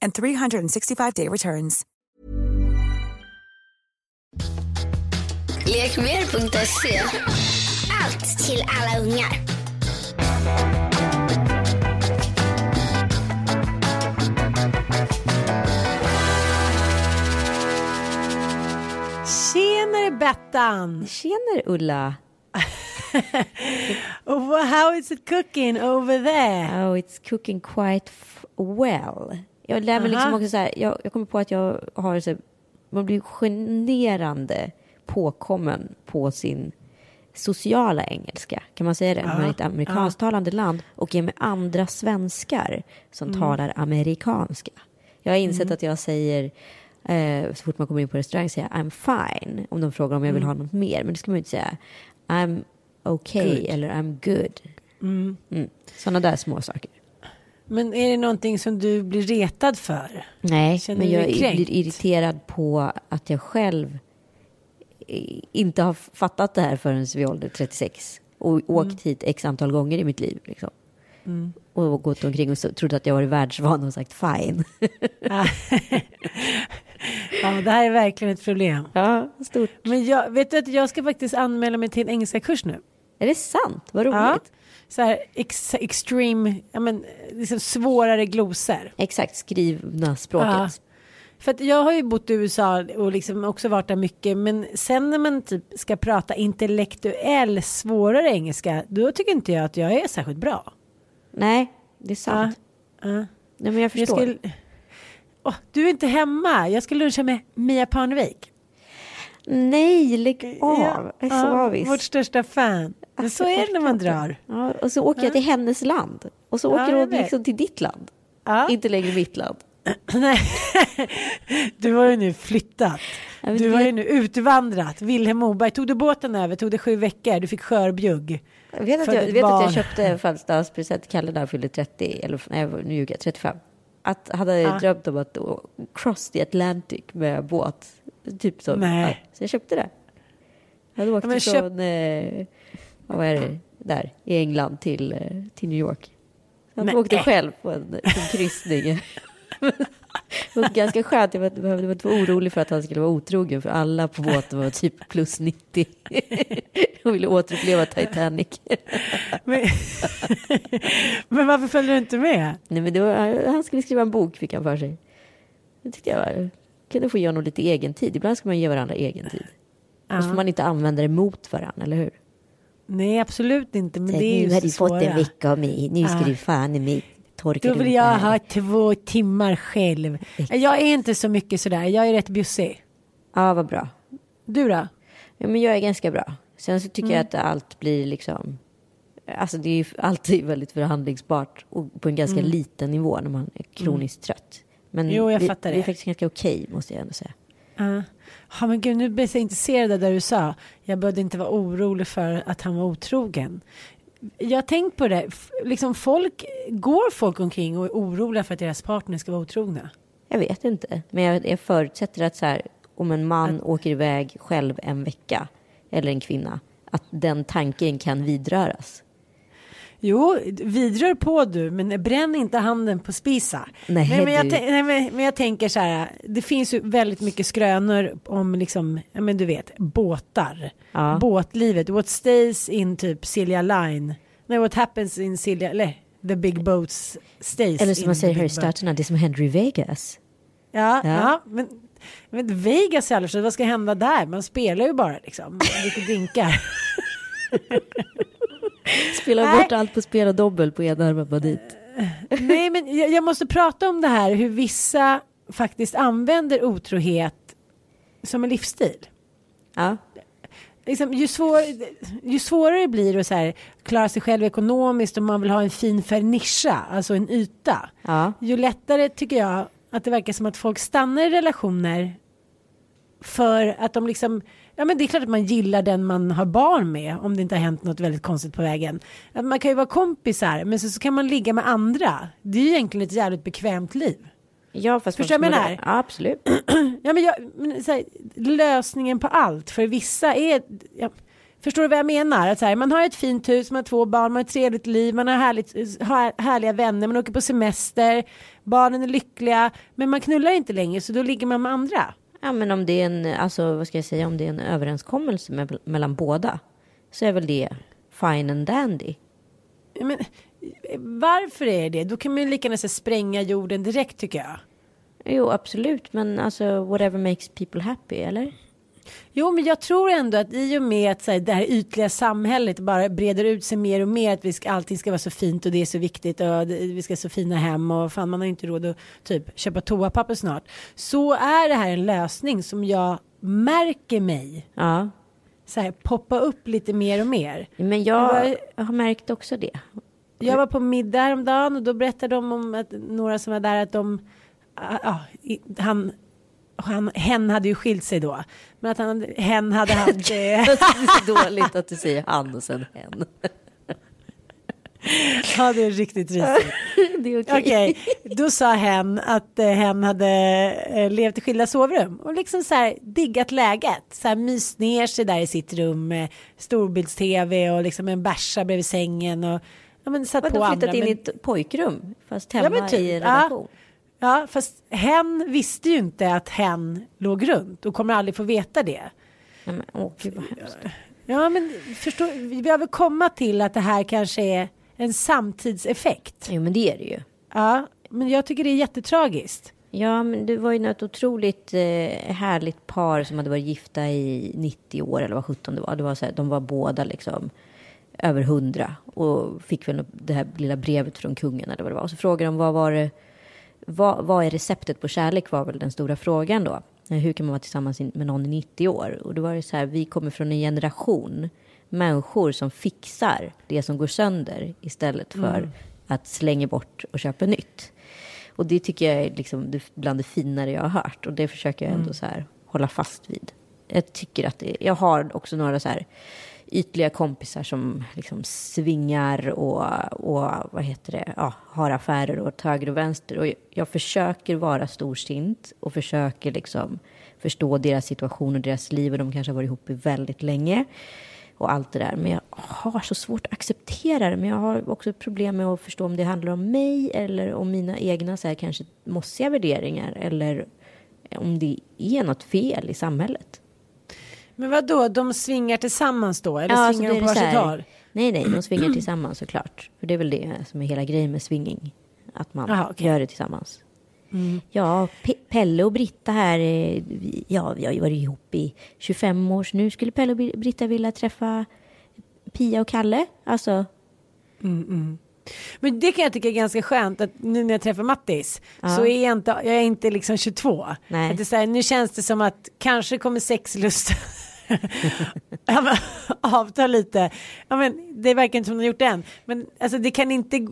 and 365-day returns. Lekmer.se. Allt till alla ungar. Tjenare Bettan! Tjenare Ulla! Oh, How is it cooking over there? Oh, it's cooking quite f- well. Jag lär mig liksom också så här, jag, jag kommer på att jag har så här, man blir generande påkommen på sin sociala engelska. Kan man säga det? När man är ett amerikansktalande land och är med andra svenskar som Mm. talar amerikanska. Jag har insett att jag säger eh, så fort man kommer in på restaurang säger jag I'm fine om de frågar om jag vill Mm. ha något mer. Men det ska man ju inte säga I'm okay Good. eller I'm good. Mm. Sådana där små saker. Men är det någonting som du blir retad för? Nej, Känner men jag blir irriterad på att jag själv inte har fattat det här förrän vid ålder 36 och Mm. åkt hit x antal gånger i mitt liv. Liksom. Och gått omkring och trodde att jag var världsvan och sagt fine. Ja, det här är verkligen ett problem. ja, stort. Men jag, vet du att jag ska faktiskt anmäla mig till en engelska kurs nu? Är det sant? Vad roligt. Ja. Så här ex, extreme, ja men liksom svårare glosor. Exakt, skrivna språket. Ja. För att jag har ju bott i USA och liksom också varit där mycket. Men sen när man typ ska prata intellektuell svårare engelska. Då tycker inte jag att jag är särskilt bra. Nej, det är sant. Ja. Nej, men jag Jag förstår. skulle... Åh, du är inte hemma. Jag ska luncha med Mia Parnevik. Nej, lägg av. Jag är så avis. vårt största fan. Men så är det när man drar. Ja, och så åker jag till hennes land. Och så Ja, åker jag hon liksom till ditt land. Ja. Inte längre mitt land. Nej. Du har ju nu flyttat. Ja, Du har ju nu utvandrat. Vilhelm Moberg. Tog du båten över? Tog det sju veckor? Du fick skörbjugg. Jag vet att jag, vet att jag köpte en födelsedagspresent till Kalle när han fyllde 30, eller nej, nu ljuger jag, 35. Att han hade drömt om att cross the Atlantic med båt. Typ så. Nej. Ja, så jag köpte det. Jag hade åkt Ja, men från, eh, vad är det, där i England till, eh, till New York. Han Nej. åkte själv på en, en kryssning. Det var ganska skönt, jag behövde inte vara orolig för att han skulle vara otrogen för alla på båten var typ plus 90 och ville återuppleva Titanic. Men, men varför följde du inte med? Nej men var, han skulle skriva en bok fick han för sig. Det tyckte jag var, kunde få ge honom lite egen tid. Ibland ska man ge varandra egen tid. Och så får man inte använda det mot varandra, eller hur? Nej, absolut inte. Men Så det är ju nu har du fått en vecka av mig, nu ska Ja. du fan i mig torka Då vill jag ha två timmar själv. Jag är inte så mycket sådär. Jag är rätt bjussig. Ja, vad bra. Du då? Ja, men jag är ganska bra. Sen så tycker Mm. jag att allt blir liksom... Alltså det är ju alltid väldigt förhandlingsbart och på en ganska liten nivå när man är kroniskt trött. Men. Jo, jag det, fattar det det. är faktiskt ganska okej, måste jag ändå säga. Ja, Ja, men gud, nu blir jag intresserad av det du sa. Jag behövde inte vara orolig för att han var otrogen. Jag har tänkt på det. Liksom folk, går folk omkring och är oroliga för att deras partner ska vara otrogna? Jag vet inte, men jag, jag förutsätter att så här, om en man åker iväg själv en vecka, eller en kvinna, att den tanken kan vidröras. Jo, vidrör på du, men bränn inte handen på spisa. Nej, men, jag nej, men, men jag tänker så här, det finns ju väldigt mycket skrönor om liksom, ja men du vet, båtar. Ja. Båtlivet, what stays in typ Silja Line. Nej, what happens in Silja, eller the big boats stays Eller som man säger här i staterna, det som händer i Vegas. Ja, ja. Ja. men, men Vegas i alla fall, vad ska hända där? Man spelar ju bara liksom. Lite dinkar. Spelar Nej. bort allt på spel och dobbel på enarmad bandit. Nej, men jag, jag måste prata om det här hur vissa faktiskt använder otrohet som en livsstil. Ja. Liksom, ju, svår, ju svårare det blir att så här, klara sig själv ekonomiskt och man vill ha en fin fernischa, alltså en yta. Ja. Ju lättare tycker jag att det verkar som att folk stannar i relationer för att de liksom, ja men det är klart att man gillar den man har barn med om det inte har hänt något väldigt konstigt på vägen. Att Man kan ju vara kompisar men så, så kan man ligga med andra. Det är ju egentligen ett jävligt bekvämt liv. Ja, fast Förstår jag menar? Ja, absolut. Ja, men jag, men, här, lösningen på allt för vissa är... Ja, förstår du vad jag menar? Att här, man har ett fint hus, man har två barn, man har ett trevligt liv, man har härligt, har härliga vänner, man åker på semester, barnen är lyckliga, men man knullar inte längre så då ligger man med andra. Ja, men om det är en, alltså vad ska jag säga, om det är en överenskommelse med, mellan båda så är väl det fine and dandy. Ja, Men, varför är det? Då kan man ju lika gärna spränga jorden direkt tycker jag. Jo, absolut, men alltså whatever makes people happy, eller? Jo, men jag tror ändå att i och med att så här, det här ytliga samhället bara breder ut sig mer och mer att vi ska, allting ska vara så fint och det är så viktigt och vi ska ha så fina hem och fan man har inte råd att typ köpa toapapper snart. Så är det här en lösning som jag märker mig Ja, så här poppa upp lite mer och mer. men var- jag, har märkt också det. Jag var på middag häromdagen och då berättade de om att några som var där att de, ja, i- han, han, hen hade ju skilt sig då. Men att han, hen hade haft, eh, det är så dåligt att du säger han och sen hen. ja det är riktigt risigt. Det är okej. Okej, då sa hen att eh, hen hade eh, levt i skilda sovrum och liksom så här diggat läget. Så här myst ner sig där i sitt rum med storbilds-tv och liksom en bärsa bredvid sängen och ja, men satt på Vadå andra. flyttat in men- i ett pojkrum? Fast Ja, hemma men typ, i en ja. Ja, fast hen visste ju inte att hen låg runt och kommer aldrig få veta det. Ja, men, åh, gud vad hemskt. Ja, men förstå, vi behöver komma till att det här kanske är en samtidseffekt. Jo, men det är det ju. Ja, men jag tycker det är jättetragiskt. Ja, men det var ju något otroligt eh, härligt par som hade varit gifta i 90 år eller vad 17 det var. Det var så här, de var båda liksom över 100 och fick väl det här lilla brevet från kungen eller vad det var. Och så frågade de vad var det, vad, vad är receptet på kärlek var väl den stora frågan då. Eh, Hur kan man vara tillsammans med någon i 90 år? Och då var det så här, vi kommer från en generation människor som fixar det som går sönder istället för att slänga bort och köpa nytt. Och det tycker jag är liksom bland det finare jag har hört. Och det försöker jag ändå så här hålla fast vid. Jag tycker att det, jag har också några så här ytliga kompisar som liksom svingar och, och vad heter det, ja, har affärer åt höger och vänster. Och jag, jag försöker vara storsint och försöker liksom förstå deras situation och deras liv. Och de kanske har varit ihop i väldigt länge och allt det där. Men jag har så svårt att acceptera det. Men jag har också problem med att förstå om det handlar om mig eller om mina egna så här, kanske mossiga värderingar eller om det är något fel i samhället. Men vad då? de svingar tillsammans då? Eller Ja, svingar de på varsitt håll? Nej, nej, de svingar tillsammans såklart. För det är väl det som är hela grejen med swinging. Att man Aha, okej. gör det tillsammans. Ja, Pe- Pelle och Britta här, eh, ja, vi har ju varit ihop i 25 år. Så nu skulle Pelle och Bri- Britta vilja träffa Pia och Kalle. Alltså, Men det kan jag tycka är ganska skönt att nu när jag träffar Mattis så är jag inte, jag är inte liksom 22. Nej. Att det är så här, nu känns det som att kanske kommer sexlust ja, men, avta lite. Ja, men, det verkar inte som de gjort det än. Men alltså, det kan inte,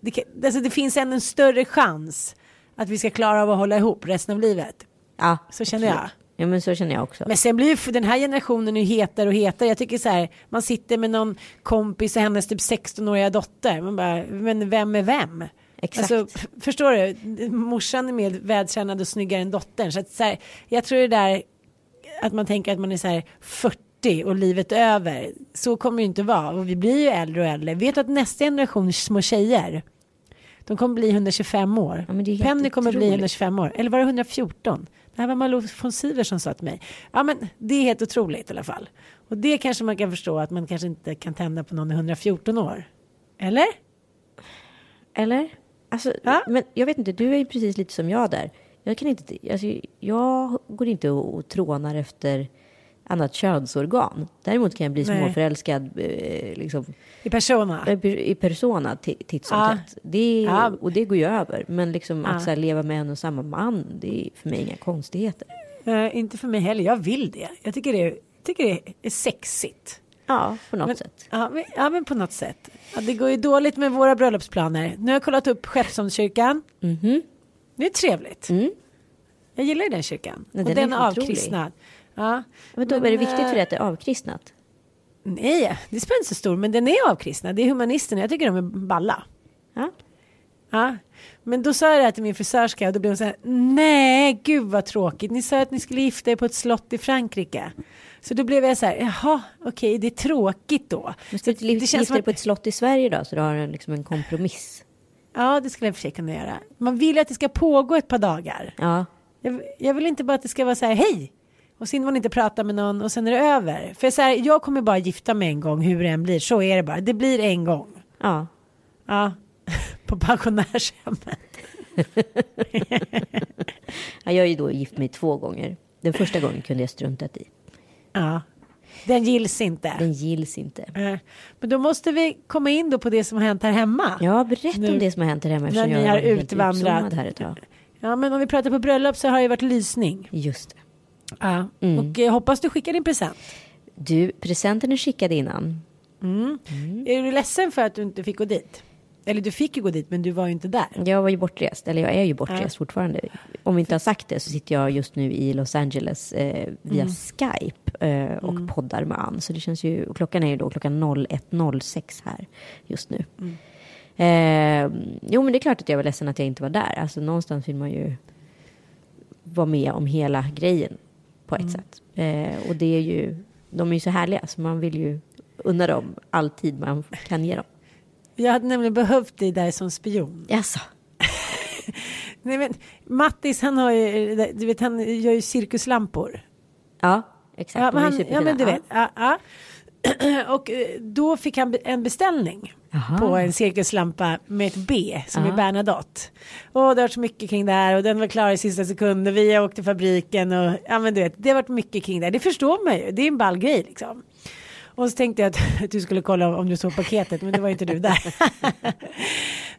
det, kan, alltså, det finns ändå en större chans att vi ska klara av att hålla ihop resten av livet. ja. Så känner jag. Ja, men så känner jag också. Men sen blir ju den här generationen ju hetare och hetare. Jag tycker så här, man sitter med någon kompis och hennes typ 16-åriga dotter. Man bara, men vem är vem? Exakt. Alltså, förstår du? Morsan är mer vältränad och snyggare än dottern. Så, att, så här, jag tror det där att man tänker att man är så här 40 och livet över. Så kommer det inte vara. Och vi blir ju äldre och äldre. Vet du att nästa generation små tjejer de kommer bli 125 år. Ja, Penny kommer bli otroligt. 125 125 år. Eller var det 114? Det här var Malou von Sivers som sa till mig. Ja men det är helt otroligt i alla fall. Och det kanske man kan förstå att man kanske inte kan tända på någon i 114 år. Eller? Eller? Alltså, Ja. men jag vet inte, du är ju precis lite som jag där. Jag, kan inte, alltså, jag går inte och, och trånar efter annat könsorgan. Däremot kan jag bli Nej. småförälskad eh, liksom, I persona. i persona ti- titt som Ja. tätt. Det, Ja. Och det går ju över. Men liksom Ja. att här, leva med en och samma man, det är för mig inga konstigheter. Eh, inte för mig heller, jag vill det. Jag tycker det, tycker det är sexigt. Ja, på något Men, sätt. ja, men, ja, men på något sätt. Ja, det går ju dåligt med våra bröllopsplaner. Nu har jag kollat upp Skeppsholmskyrkan. Mhm. Det är trevligt. Mm. Jag gillar ju den kyrkan. Men och den den är är otrolig. Ja. Men då är det viktigt för eh, dig att det är avkristnat? Nej, det spelar inte så stor, men den är avkristnad. Det är humanisterna, jag tycker de är balla. Ja. Ja. Men då sa jag det här till min frisörska och då blev hon så här, nej gud vad tråkigt, ni sa att ni skulle gifta er på ett slott i Frankrike. Så då blev jag så här, jaha, okej, det är tråkigt då. Men ska du inte det gifta dig på ett slott i Sverige då? Så du har en, liksom en kompromiss? Ja, det skulle jag i och för sig kunna göra. Man vill att det ska pågå ett par dagar. Ja. Jag, jag vill inte bara att det ska vara så här, hej! Och sen man inte prata med någon och sen är det över. För så här, jag kommer bara gifta mig en gång hur det än blir. Så är det bara. Det blir en gång. Ja. Ja, på pensionärshemmet. ja. Jag är ju då gift mig två gånger. Den första gången kunde jag struntat i. Ja, den gills inte. Den gills inte. Eh, Men då måste vi komma in då på det som har hänt här hemma. Ja, berätta Nu- om det som har hänt här hemma när ni har utvandrat. här ett tag. Ja, men om vi pratar på bröllop så har det varit lysning. Just det. Ja. Mm. Och jag hoppas du skickar din present. Du, presenten är skickad innan. Mm. Är du ledsen för att du inte fick gå dit? Eller du fick ju gå dit, men du var ju inte där. Jag var ju bortrest, eller jag är ju bortrest Ja. fortfarande. Om vi inte har sagt det så sitter jag just nu i Los Angeles eh, via Mm. Skype eh, och poddar med Ann. Så det känns ju, och klockan är ju då klockan 01.06 här just nu. Mm. Eh, jo men det är klart att jag var ledsen att jag inte var där. Alltså någonstans vill man ju vara med om hela grejen på Mm. ett sätt. Eh, och det är ju, de är ju så härliga så man vill ju unna dem all tid man kan ge dem. Jag hade nämligen behövt dig där som spion. Jaså? Nej, men Mattis, han har ju, du vet, han gör ju cirkuslampor. Ja, exakt. Ja, men, han, ja, men du vet. Ja, ja. Och eh, då fick han en beställning Jaha. på en cirkuslampa med ett B som är Ja. Bernadotte. Och det har varit så mycket kring det här och den var klar i sista sekund och vi åkte till fabriken och ja men du vet, det har varit mycket kring det här. Det förstår man ju, det är en ball grej liksom. Och så tänkte jag att, att du skulle kolla om du såg paketet men det var inte du där.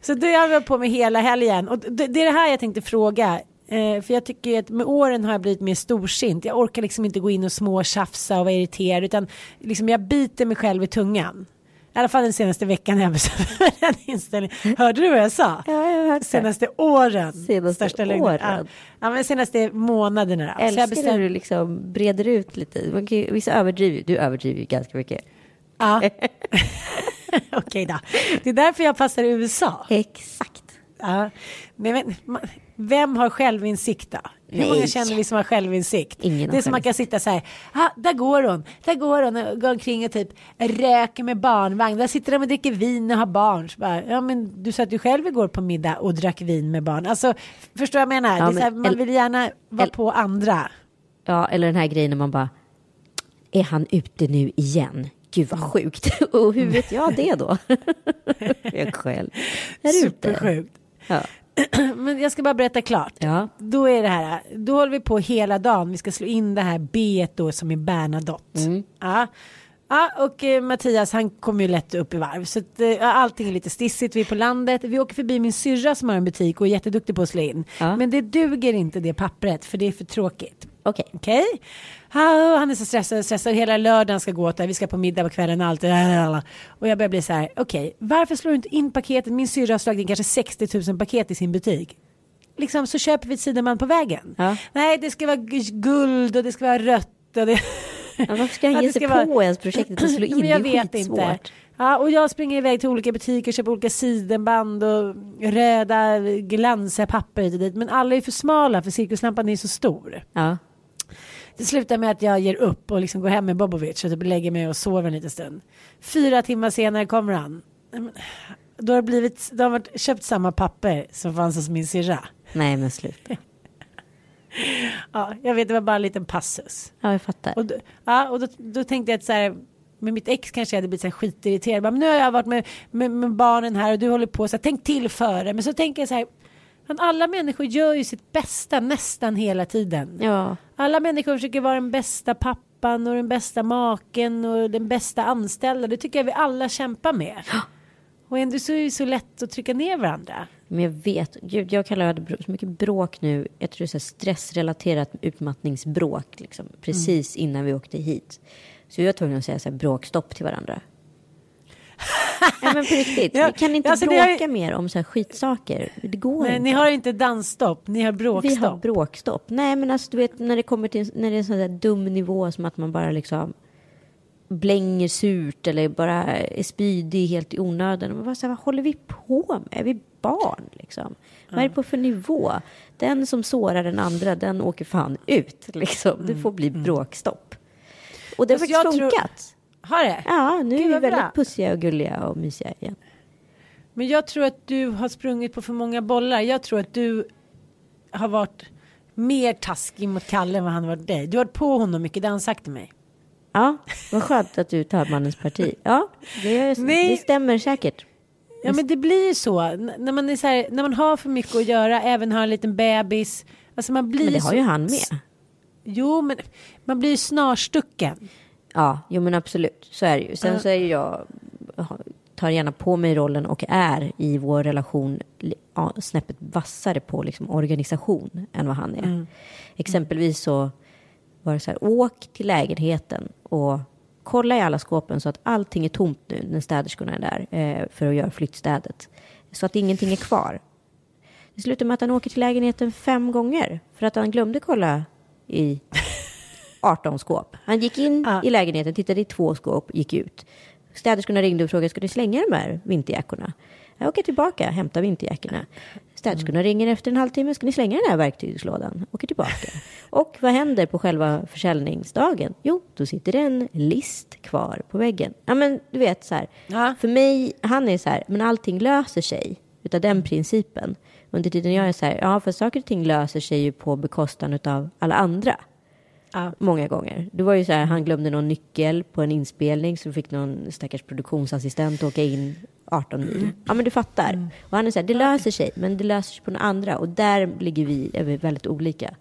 så då har jag på mig hela helgen och det, det är det här jag tänkte fråga. Eh, för jag tycker att med åren har jag blivit mer storsint. Jag orkar liksom inte gå in och småtjafsa och vara irriterad utan liksom jag biter mig själv i tungan. I alla fall den senaste veckan när jag för den inställningen. Hörde du vad jag sa? Ja, jag det. Senaste åren. Senaste Största åren. Ja. ja, men senaste månaderna. jag Älskar när bestämde- du liksom breder ut lite. Man kan vissa överdriver. Du överdriver ju ganska mycket. Ja. Okej då. Det är därför jag passar i USA. Exakt. Ja. Men, ma- vem har självinsikt då? Hur många känner vi som har självinsikt? Ingen det är som man kan sitta så här, ah, där går hon, där går hon och går omkring och typ röker med barnvagn, där sitter de och dricker vin och har barn. Så bara, ja men du satt ju själv igår på middag och drack vin med barn. Alltså, förstår jag vad jag menar? Ja, så här, men man vill gärna vara på andra. Ja, eller den här grejen när man bara. Är han ute nu igen? Gud vad sjukt. Och hur vet jag det då? jag själv. Supersjukt. Ja. Men jag ska bara berätta klart. Ja. Då är det här, då håller vi på hela dagen. Vi ska slå in det här B då som är Bernadotte. Mm. Ja. Ja, och eh, Mattias han kommer ju lätt upp i varv. Så att, eh, allting är lite stissigt. Vi är på landet. Vi åker förbi min syrra som har en butik och är jätteduktig på att slå in. Ja. Men det duger inte det pappret för det är för tråkigt. Okej. Okej? Ah, Han är så stressad, stressad. Hela lördagen ska gå åt det. Vi ska på middag på kvällen och allt. Och jag börjar bli så här. Okej, varför slår du inte in paketet? Min syrra har slagit in kanske 60 000 paket i sin butik. Liksom så köper vi ett sidenband på vägen. Ja. Nej, det ska vara guld och det ska vara rött. Och det... Ja, varför ska han ge sig ska på vara- ens projektet och slå in? Men jag det är vet inte. skitsvårt. Ja, och jag springer iväg till olika butiker, köper olika sidenband och röda glansiga papper hit och dit. Men alla är för smala för cirkuslampan är så stor. Ja. Det slutar med att jag ger upp och liksom går hem med Bobovic och typ lägger mig och sover en liten stund. Fyra timmar senare kommer han. Då har det blivit, då har varit, köpt samma papper som fanns hos min syrra. Nej, men sluta. Ja, jag vet, det var bara en liten passus. Ja, jag fattar. Och, då, ja, och då, då tänkte jag att så här, med mitt ex kanske jag hade blivit så här skitirriterad. Men nu har jag varit med, med, med barnen här och du håller på så här, tänk till före. Men så tänker jag så här, Men alla människor gör ju sitt bästa nästan hela tiden. Ja, Alla människor försöker vara den bästa pappan och den bästa maken och den bästa anställda. Det tycker jag vi alla kämpar med. Och ändå så är det så lätt att trycka ner varandra. men jag vet. Gud, jag kallar det så mycket bråk nu. Jag tror det är stressrelaterat utmattningsbråk. Liksom, precis innan vi åkte hit. Så vi var tvungna att säga så här, bråkstopp till varandra. Ja, men på riktigt. Ja, vi kan inte alltså, bråka har- mer om så här skitsaker. Det går Men inte. ni har inte dansstopp, ni har Vi bråkstopp. har bråkstopp. Nej, men alltså du vet när det kommer till när det är en sån där dum nivå som att man bara liksom blänger surt eller bara är spydig helt i onödan. Man bara så här, vad håller vi på med? Är vi barn liksom? Vad är det på för nivå? Den som sårar den andra, den åker fan ut liksom. Det får bli bråkstopp. Och det har Fast faktiskt jag tror- funkat. Har det? Ja, nu Gud, är vi vad bra. väldigt pussiga och gulliga och mysiga igen. Men jag tror att du har sprungit på för många bollar. Jag tror att du har varit mer taskig mot Kalle än vad han varit dig. Du har varit på honom mycket, det har han sagt till mig. Ja, vad skönt att du tar mannens parti. Ja, det, Nej. det stämmer säkert. Ja men det blir ju så. N- när man, är så här, när man har för mycket att göra, även har en liten bebis. Alltså man blir Men det har ju han med. Jo men man blir ju snarstucken. Ja, jo men absolut. Så är det ju. Sen så är ju jag, tar gärna på mig rollen och är i vår relation ja, snäppet vassare på liksom organisation än vad han är. Exempelvis så var det så här, åk till lägenheten och kolla i alla skåpen så att allting är tomt nu när städerskorna är där eh, för att göra flyttstädet. Så att ingenting är kvar. Det slutar med att han åker till lägenheten fem gånger för att han glömde kolla i 18 skåp. Han gick in Ja. i lägenheten, tittade i två skåp, gick ut. Städerskorna ringde och frågade, ska du slänga de här vinterjackorna? Jag åker tillbaka, hämtar vinterjackorna. Städerskorna ringer efter en halvtimme, ska ni slänga den här verktygslådan? Åker tillbaka. Och vad händer på själva försäljningsdagen? Jo, då sitter det en list kvar på väggen. Ja, men du vet så här. Ja. För mig, han är så här, men allting löser sig utav den principen. Under tiden jag är så här, ja, för saker och ting löser sig ju på bekostan av alla andra Ja. många gånger. Det var ju så här, han glömde någon nyckel på en inspelning så fick någon stackars produktionsassistent åka in 18 mil. Ja men du fattar. Och han är så här, det löser sig, men det löser sig på några andra. Och där ligger vi, är vi väldigt olika.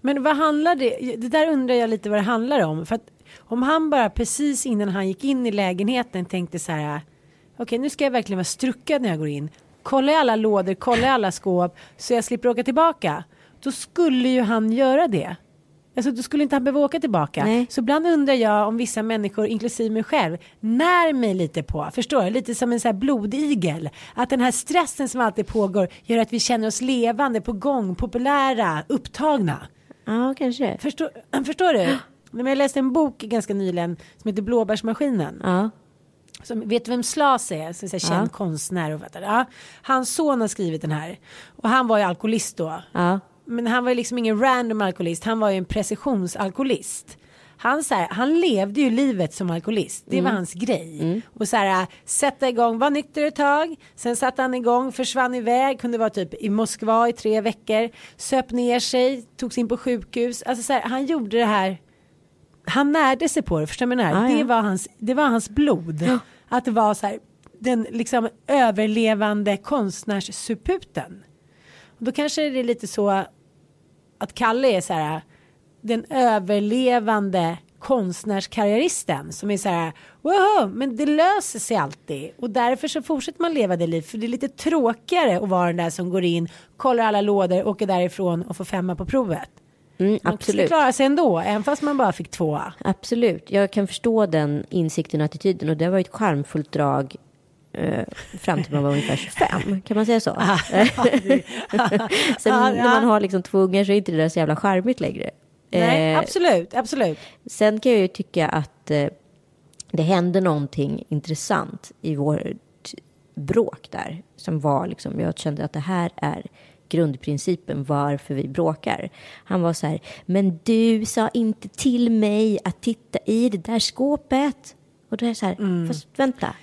Men vad handlar det, det där undrar jag lite vad det handlar om. För att om han bara precis innan han gick in i lägenheten tänkte så här. Okej nu ska jag verkligen vara struckad när jag går in. Kolla i alla lådor, kolla i alla skåp så jag slipper åka tillbaka. Då skulle ju han göra det. Alltså då skulle inte han behöva åka tillbaka. Nej. Så ibland undrar jag om vissa människor, inklusive mig själv, när mig lite på, förstår du? Lite som en så här blodigel. Att den här stressen som alltid pågår gör att vi känner oss levande, på gång, populära, upptagna. Ja, kanske. Förstår, förstår du? Men jag läste en bok ganska nyligen som heter Blåbärsmaskinen. Ja, Som, vet du vem Slas är? Så, så här, känd Ja. konstnär och författare. Ja, hans son har skrivit den här. Och han var ju alkoholist då. ja. Men han var liksom ingen random alkoholist. Han var ju en precisionsalkoholist. Han, så här, han levde ju livet som alkoholist. Det var hans grej. Och så här, sätta igång, var nykter ett tag. Sen satte han igång, försvann iväg. Kunde vara typ i Moskva i tre veckor. Söp ner sig, togs in på sjukhus. Alltså så här, han gjorde det här. Han närde sig på det, förstår du? Ah, ja. det, var hans, det var hans blod. Att det var så här, den liksom överlevande konstnärssuputen. Och då kanske det är lite så att Kalle är så här den överlevande konstnärskarriäristen som är så här wow, men det löser sig alltid och därför så fortsätter man leva det liv för det är lite tråkigare att vara den där som går in, kollar alla lådor, åker därifrån och får femma på provet. Mm, Man skulle absolut. klara sig ändå, även fast man bara fick tvåa. Absolut. Jag kan förstå den insikten och attityden. Och det var ett charmfullt drag eh, fram till man var ungefär 25. Kan man säga så? Sen Ja, när man har liksom två ungar så är inte det där så jävla charmigt längre. Nej, Eh, absolut, absolut. Sen kan jag ju tycka att eh, det hände någonting intressant i vårt bråk där. Som var liksom, jag kände att det här är grundprincipen varför vi bråkar. Han var så här, men du sa inte till mig att titta i det där skåpet. Och då är jag så här, fast vänta,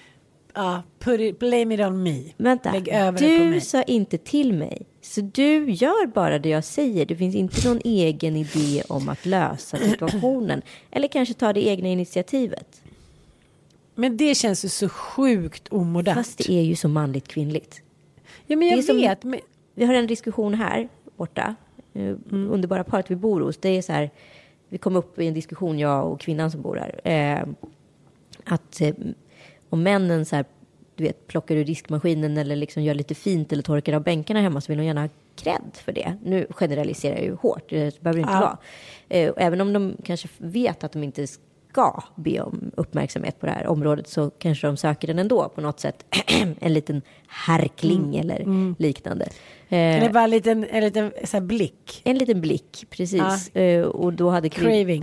Ja, it, blame it on me. vänta. Lägg över det på Du mig. sa inte till mig. Så du gör bara det jag säger. Det finns inte någon egen idé om att lösa situationen. Eller kanske ta det egna initiativet. Men det känns ju så sjukt omodernt. Fast det är ju så manligt kvinnligt. ja, men jag är som- vet. Men, vi har en diskussion här borta, eh, Mm. underbara paret vi bor hos. Det är så här, vi kom upp i en diskussion, jag och kvinnan som bor här. Eh, att om männen så här, du vet, plockar ur diskmaskinen eller liksom gör lite fint eller torkar av bänkarna hemma så vill de gärna ha cred för det. Nu generaliserar jag ju hårt, det behöver det inte Ja. vara. Eh, även om de kanske vet att de inte ska be om uppmärksamhet på det här området så kanske de söker den ändå på något sätt. en liten härkling eller liknande. Eh, Eller bara en liten, en liten så blick. en liten blick, precis. Eh, och då hade,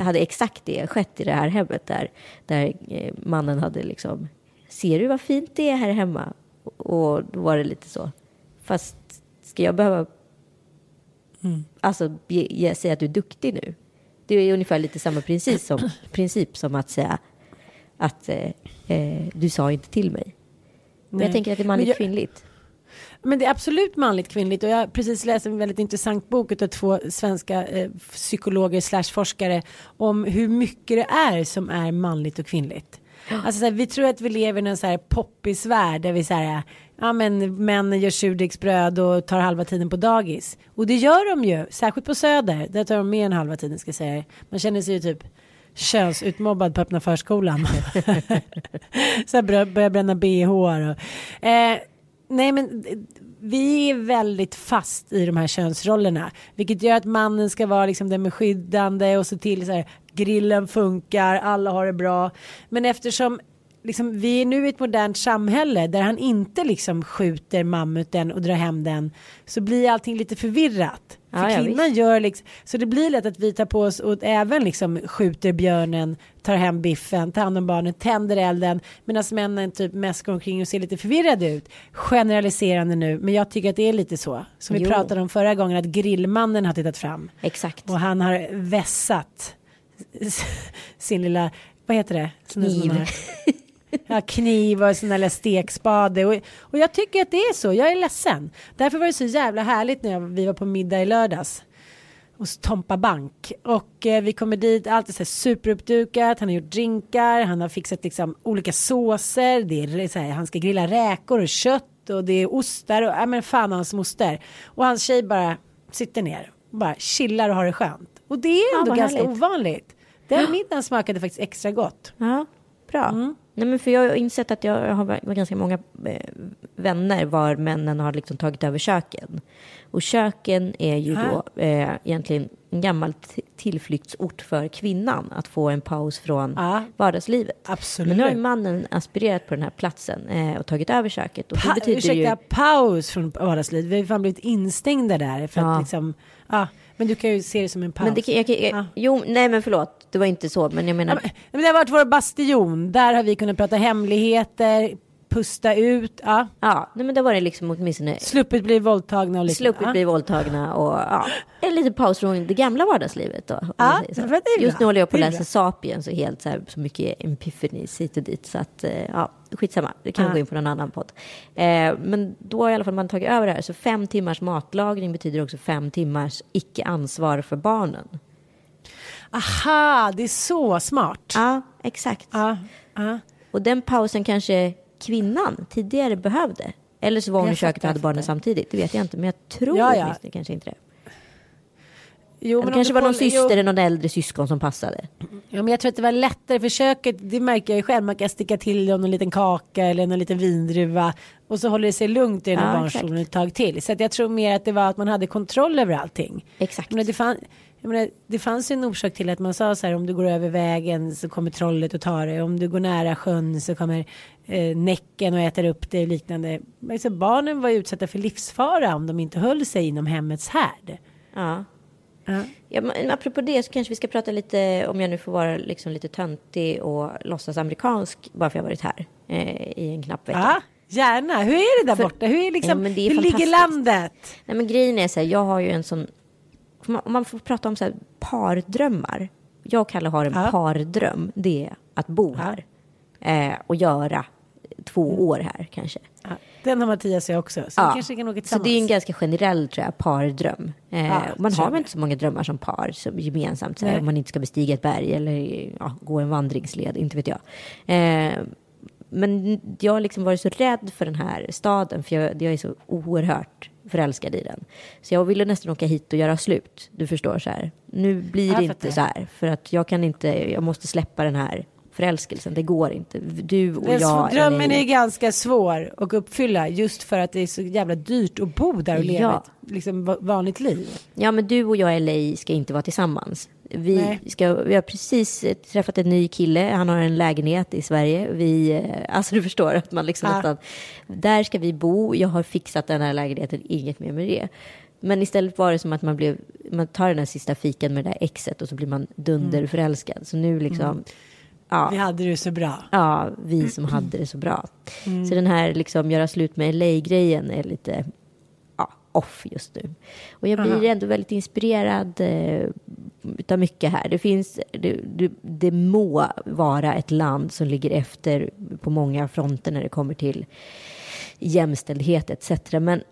hade exakt det skett i det här hemmet där, där eh, mannen hade liksom, ser du vad fint det är här hemma? Och då var det lite så, fast ska jag behöva, alltså ge, ge, säga att du är duktig nu? Det är ungefär lite samma princip som, princip som att säga att eh, eh, du sa inte till mig. Men Nej. jag tänker att det är manligt jag- kvinnligt. Men det är absolut manligt kvinnligt och jag har precis läst en väldigt intressant bok av två svenska eh, psykologer slash forskare om hur mycket det är som är manligt och kvinnligt. Alltså så här, vi tror att vi lever i en så här poppis värld där vi så här, ja men männen gör surdegsbröd och tar halva tiden på dagis. Och det gör de ju, särskilt på söder, där tar de mer än halva tiden ska jag säga. Man känner sig ju typ könsutmobbad på öppna förskolan. så här börjar, börjar bränna bh och, eh, nej men vi är väldigt fast i de här könsrollerna. Vilket gör att mannen ska vara liksom den med skyddande och se till så här grillen funkar, alla har det bra. Men eftersom liksom, vi är nu i ett modernt samhälle där han inte liksom skjuter mammuten och drar hem den så blir allting lite förvirrat. För Ja, kvinnan gör liksom, så det blir lätt att vi tar på oss och även liksom skjuter björnen, tar hem biffen, tar hand om barnen, tänder elden medan männen typ mest går omkring och ser lite förvirrade ut. Generaliserande nu, men jag tycker att det är lite så. Som vi Jo. pratade om förra gången att grillmannen har tittat fram Exakt. och han har vässat sin lilla, vad heter det? Kniv. Ja, kniv och sån där stekspade. Och, och jag tycker att det är så. Jag är ledsen. Därför var det så jävla härligt när jag, vi var på middag i lördags. Hos Tompa Bank. Och eh, vi kommer dit, allt är så här superuppdukat. Han har gjort drinkar, han har fixat liksom olika såser. Det är så här, han ska grilla räkor och kött och det är ostar och ja men fan hans moster. Och hans tjej bara sitter ner och bara chillar och har det skönt. Och det är Ja, ändå ganska härligt. ovanligt. Den middagen smakade faktiskt extra gott. Ja, bra. Nej, men för jag har insett att jag har ganska många eh, vänner var männen har liksom tagit över köken. Och köken är ju då eh, egentligen en gammal tillflyktsort för kvinnan att få en paus från Ja. vardagslivet. Absolut. Men nu har ju mannen aspirerat på den här platsen eh, och tagit över köket. Och det Pa- betyder ursäkta, ju... paus från vardagslivet. Vi har fan blivit instängda där. För Ja. att liksom, ja, men du kan ju se det som en paus. Men det, jag, kan- jag, Ja. Jo, nej men förlåt, det var inte så. Men jag menar... Ja, men det har varit vår bastion. Där har vi kunnat prata hemligheter, pusta ut, ja. Ja, nej, men då var det liksom åtminstone sluppit bli våldtagna och lite. sluppit ja. bli våldtagna och ja, en liten paus från det gamla vardagslivet då. Ja, det Just nu håller jag på att Det läsa. Sapiens och helt så, här, så mycket epiphanies hit och dit så att eh, ja, skitsamma, det kan Ja. gå in på någon annan podd. Eh, men då har i alla fall man tagit över det här, så fem timmars matlagning betyder också fem timmars icke-ansvar för barnen. Aha, det är så smart. Ja, exakt. Ja, ja. Och den pausen kanske kvinnan tidigare behövde. Eller så var hon Jag i köket och hade barnen samtidigt, det vet jag inte. Men jag tror Ja, ja. åtminstone kanske inte det. Jo, det men kanske var någon syster jo. eller någon äldre syskon som passade. Ja, men jag tror att det var lättare för köket. Det märker jag ju själv. Man kan sticka till dem någon liten kaka eller någon liten vindruva. Och så håller det sig lugnt i den här Ja, barnstolen ett tag till. Så jag tror mer att det var att man hade kontroll över allting. Exakt. Menar, det, fann, jag menar, det fanns ju en orsak till att man sa så här om du går över vägen så kommer trollet och tar det. Om du går nära sjön så kommer eh, näcken och äter upp det och liknande. Men så barnen var utsatta för livsfara om de inte höll sig inom hemmets härd. Ja. Ja. Ja, men apropå det så kanske vi ska prata lite, om jag nu får vara liksom lite töntig och låtsas amerikansk, bara för jag varit här eh, i en knapp vecka. Ja, gärna. Hur är det där För- borta? Hur, är liksom, Ja, är hur ligger landet? Nej men grejen är så här, jag har ju en sån, om man, får prata om så här pardrömmar. Jag och Kalle har en Ja. pardröm, det är att bo Ja. här. Eh, och göra två år här kanske. Ja, den har Mattias och jag också. Så vi kanske kan åka så det är en ganska generell tror jag, pardröm. Eh, Ja, man har väl inte så många drömmar som par som gemensamt. Så här, Nej. om man inte ska bestiga ett berg eller ja, gå en vandringsled, inte vet jag. Eh, men jag har liksom varit så rädd för den här staden för jag, jag är så oerhört förälskad i den. Så jag ville nästan åka hit och göra slut. Du förstår så här. Nu blir det inte så här. För att jag kan inte, jag måste släppa den här förälskelsen. Det går inte. Du och jag. drömmen eller- är ganska svår att uppfylla just för att det är så jävla dyrt att bo där och leva Ja. ett liksom, va- vanligt liv. Ja, men du och jag i LA ska inte vara tillsammans. Vi, Nej. ska, vi har precis träffat en ny kille, han har en lägenhet i Sverige. Vi, eh, alltså du förstår att man liksom Ja. nästan, där ska vi bo, jag har fixat den här lägenheten, inget mer med det. Men istället var det som att man blev, man tar den här sista fiken med det där exet och så blir man dunderförälskad. Så nu liksom, ja. Vi hade det så bra. Ja, vi som hade det så bra. Så den här liksom göra slut med LA-grejen är lite off just nu. Och jag blir Aha. ändå väldigt inspirerad eh, utav mycket här. Det finns, det, det, det må vara ett land som ligger efter på många fronter när det kommer till jämställdhet etc. Men,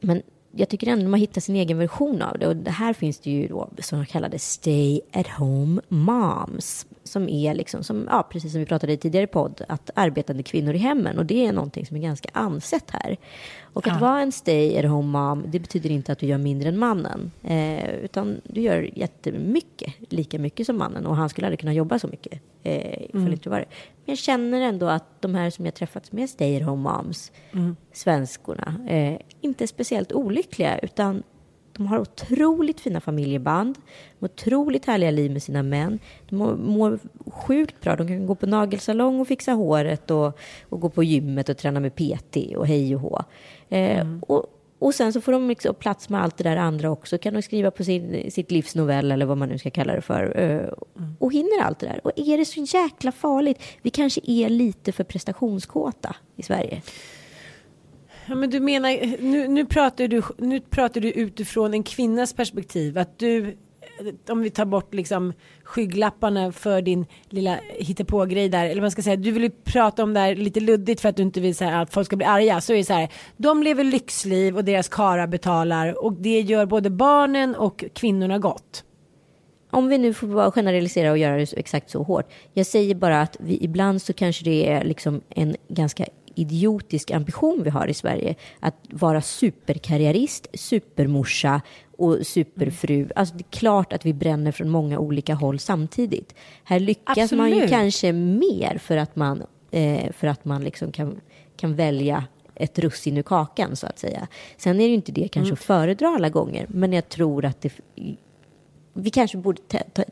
men jag tycker ändå man hittar sin egen version av det. Och det här finns det ju då som kallade stay at home moms. Som är liksom, som, ja, precis som vi pratade i tidigare podd, att arbetande kvinnor i hemmen. Och det är någonting som är ganska ansett här. Och att Ja. vara en stay at home mom, det betyder inte att du gör mindre än mannen. Eh, utan du gör jättemycket, lika mycket som mannen. Och han skulle aldrig kunna jobba så mycket. Eh, ifall inte var det. Men jag känner ändå att de här som jag träffat som är stay at home moms, svenskorna, eh, inte är speciellt olyckliga. Utan de har otroligt fina familjeband, de har otroligt härliga liv med sina män. De mår, sjukt bra. De kan gå på nagelsalong och fixa håret och, och gå på gymmet och träna med PT och hej och hå. Eh, och, och sen så får de liksom plats med allt det där andra också. Kan de skriva på sin, sitt livsnovell eller vad man nu ska kalla det för. Eh, och hinner allt det där. Och är det så jäkla farligt? Vi kanske är lite för prestationskåta i Sverige. Ja, men du menar, nu, nu, pratar du, nu pratar du utifrån en kvinnas perspektiv. Att du, om vi tar bort liksom skygglapparna för din lilla hittepågrej där. Eller vad man ska säga, du vill ju prata om det här lite luddigt för att du inte vill säga att folk ska bli arga. Så är det så här, de lever lyxliv och deras kara betalar. Och det gör både barnen och kvinnorna gott. Om vi nu får bara generalisera och göra det exakt så hårt. Jag säger bara att vi, ibland så kanske det är liksom en ganska idiotisk ambition vi har i Sverige. Att vara superkarriärist, supermorsa och superfru. Alltså det är klart att vi bränner från många olika håll samtidigt. Här lyckas man ju Absolut. kanske mer för att man, eh, för att man liksom kan, kan välja ett russin ur kakan så att säga. Sen är det ju inte det kanske att föredra alla gånger, men jag tror att det vi kanske borde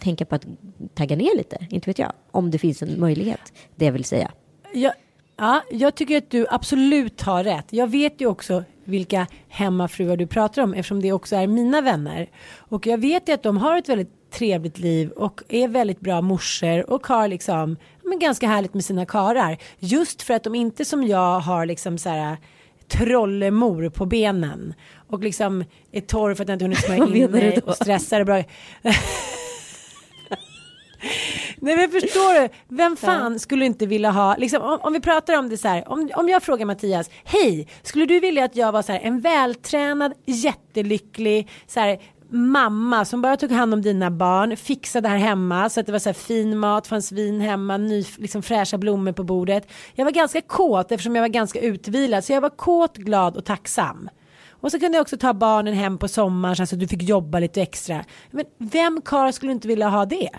tänka på att tagga ner lite, inte vet jag, om det finns en möjlighet, det vill säga. Ja, ja, jag tycker att du absolut har rätt. Jag vet ju också vilka hemmafruar du pratar om eftersom det också är mina vänner. Och jag vet ju att de har ett väldigt trevligt liv och är väldigt bra morsor och har liksom men ganska härligt med sina karar. Just för att de inte som jag har liksom så här trollemor på benen och liksom är torr för att jag inte hunnit smörja in mig och stressar och bra. Nej men förstår du, vem fan skulle inte vilja ha, liksom, om, om vi pratar om det så här, om, om jag frågar Mattias, hej, skulle du vilja att jag var så här, en vältränad, jättelycklig, så här, mamma som bara tog hand om dina barn, fixade här hemma så att det var så fin mat, fanns vin hemma, ny, liksom fräscha blommor på bordet. Jag var ganska kåt eftersom jag var ganska utvilad, så jag var kåt, glad och tacksam. Och så kunde jag också ta barnen hem på sommaren så att du fick jobba lite extra. Men vem karl skulle inte vilja ha det?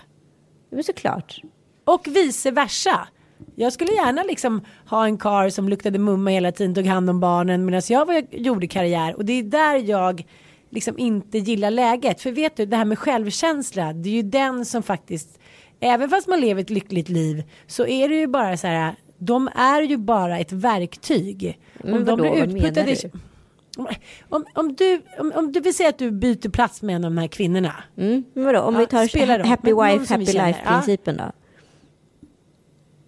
Men såklart. Och vice versa. Jag skulle gärna liksom ha en kar som luktade mumma hela tiden, tog hand om barnen medan jag var, gjorde karriär. Och det är där jag liksom inte gillar läget. För vet du, det här med självkänsla, det är ju den som faktiskt, även fast man lever ett lyckligt liv, så är det ju bara så här, de är ju bara ett verktyg. Men Om de blir utputtade... Om, om, du, om, om du vill säga att du byter plats med en av de här kvinnorna. Mm. Men vadå, om Ja, vi tar spelar happy wife, happy life-principen då?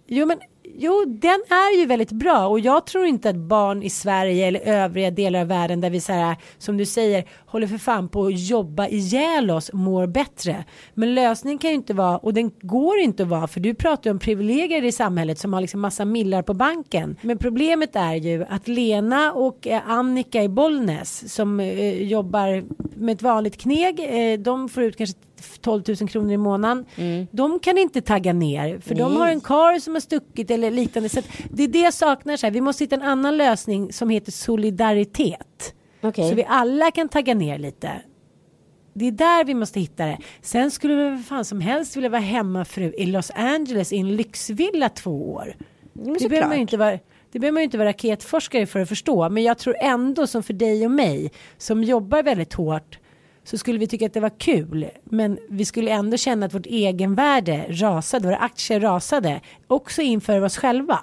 Jo, men jo, den är ju väldigt bra och jag tror inte att barn i Sverige eller övriga delar av världen där vi så här, som du säger, håller för fan på att jobba ihjäl oss mår bättre. Men lösningen kan ju inte vara, och den går inte att vara, för du pratar ju om privilegier i samhället som har liksom massa millar på banken. Men problemet är ju att Lena och eh, Annika i Bollnäs som eh, jobbar med ett vanligt kneg, eh, de får ut kanske 12 000 kronor i månaden. De kan inte tagga ner för de Nej. har en kar som har stuckit eller liknande. Så det är det jag saknar. Så här. Vi måste hitta en annan lösning som heter solidaritet. Okej. Så vi alla kan tagga ner lite. Det är där vi måste hitta det. Sen skulle vi väl fan som helst vilja vara hemmafru i Los Angeles i en lyxvilla två år. men det, behöver man inte vara, det behöver man ju inte vara raketforskare för att förstå. Men jag tror ändå som för dig och mig som jobbar väldigt hårt så skulle vi tycka att det var kul. Men vi skulle ändå känna att vårt egenvärde rasade, våra aktier rasade. Också inför oss själva.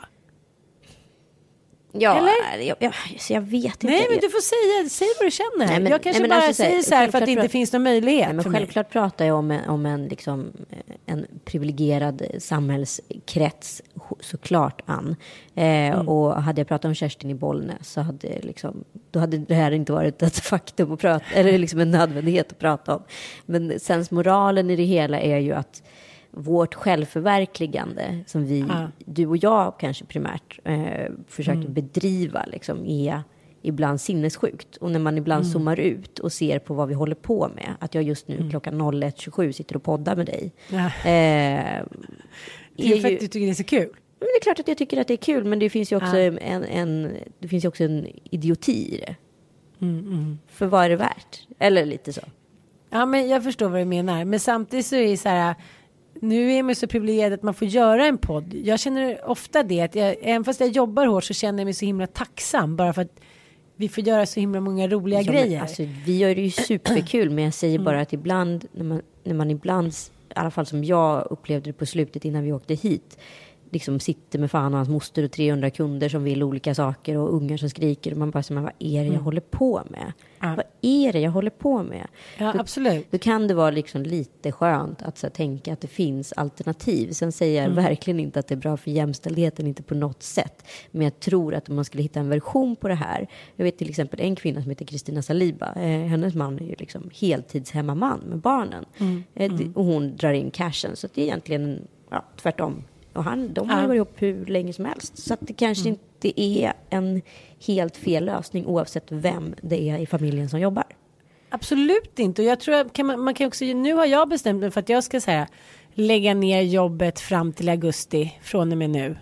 Ja, Eller? Jag, jag, så jag vet inte. Nej men du får säga, säg vad du känner. Nej, men- jag kanske nej, bara alltså, säger så här för att självklart det inte finns någon möjlighet Nej, men för mig. självklart pratar jag om om en, liksom, eh, en privilegierad samhällskrets, såklart Ann. Eh, Mm. Och hade jag pratat om Kerstin i Bollnäs så hade, liksom, då hade det här inte varit ett faktum att prata, eller liksom en nödvändighet att prata om. Men sensmoralen i det hela är ju att vårt självförverkligande som vi, Ja. du och jag kanske primärt eh, försöker Mm. bedriva liksom, är ibland sinnessjukt. Och när man ibland Mm. zoomar ut och ser på vad vi håller på med, att jag just nu klockan 01.27 sitter och poddar med dig. Ja. Eh, Det är är för ju, att du tycker det är så kul. men det är klart att jag tycker att det är kul, men det finns ju också, Ja. en, en, det finns ju också en idioti i det. Mm, För vad är det värt? Eller lite så. Ja men jag förstår vad du menar. Men samtidigt så är det så här. Nu är man så privilegierad att man får göra en podd. Jag känner ofta det att jag, även fast jag jobbar hårt så känner jag mig så himla tacksam bara för att vi får göra så himla många roliga Ja, grejer. Alltså, vi gör det ju superkul, men jag säger Mm. bara att ibland, när man, när man ibland, i alla fall som jag upplevde det på slutet innan vi åkte hit, liksom sitter med fan och hans moster och 300 kunder som vill olika saker och ungar som skriker och man bara, så, men vad är det jag håller på med? Mm. Ja. Vad är det jag håller på med? ja då, absolut. då kan det vara liksom lite skönt att så, här, tänka att det finns alternativ. Sen säger jag Mm. verkligen inte att det är bra för jämställdheten, inte på något sätt. Men jag tror att om man skulle hitta en version på det här. Jag vet till exempel en kvinna som heter Kristina Saliba. Eh, hennes man är ju liksom heltidshemmaman med barnen. Mm. Eh, det- och hon drar in cashen. Så det är egentligen ja, tvärtom. Och han, de har Ja. varit ihop hur länge som helst. Så att det kanske Mm. inte är en helt fel lösning oavsett vem det är i familjen som jobbar. Absolut inte. Och jag tror att kan man, man kan också, nu har jag bestämt mig för att jag ska säga lägga ner jobbet fram till augusti från och med nu.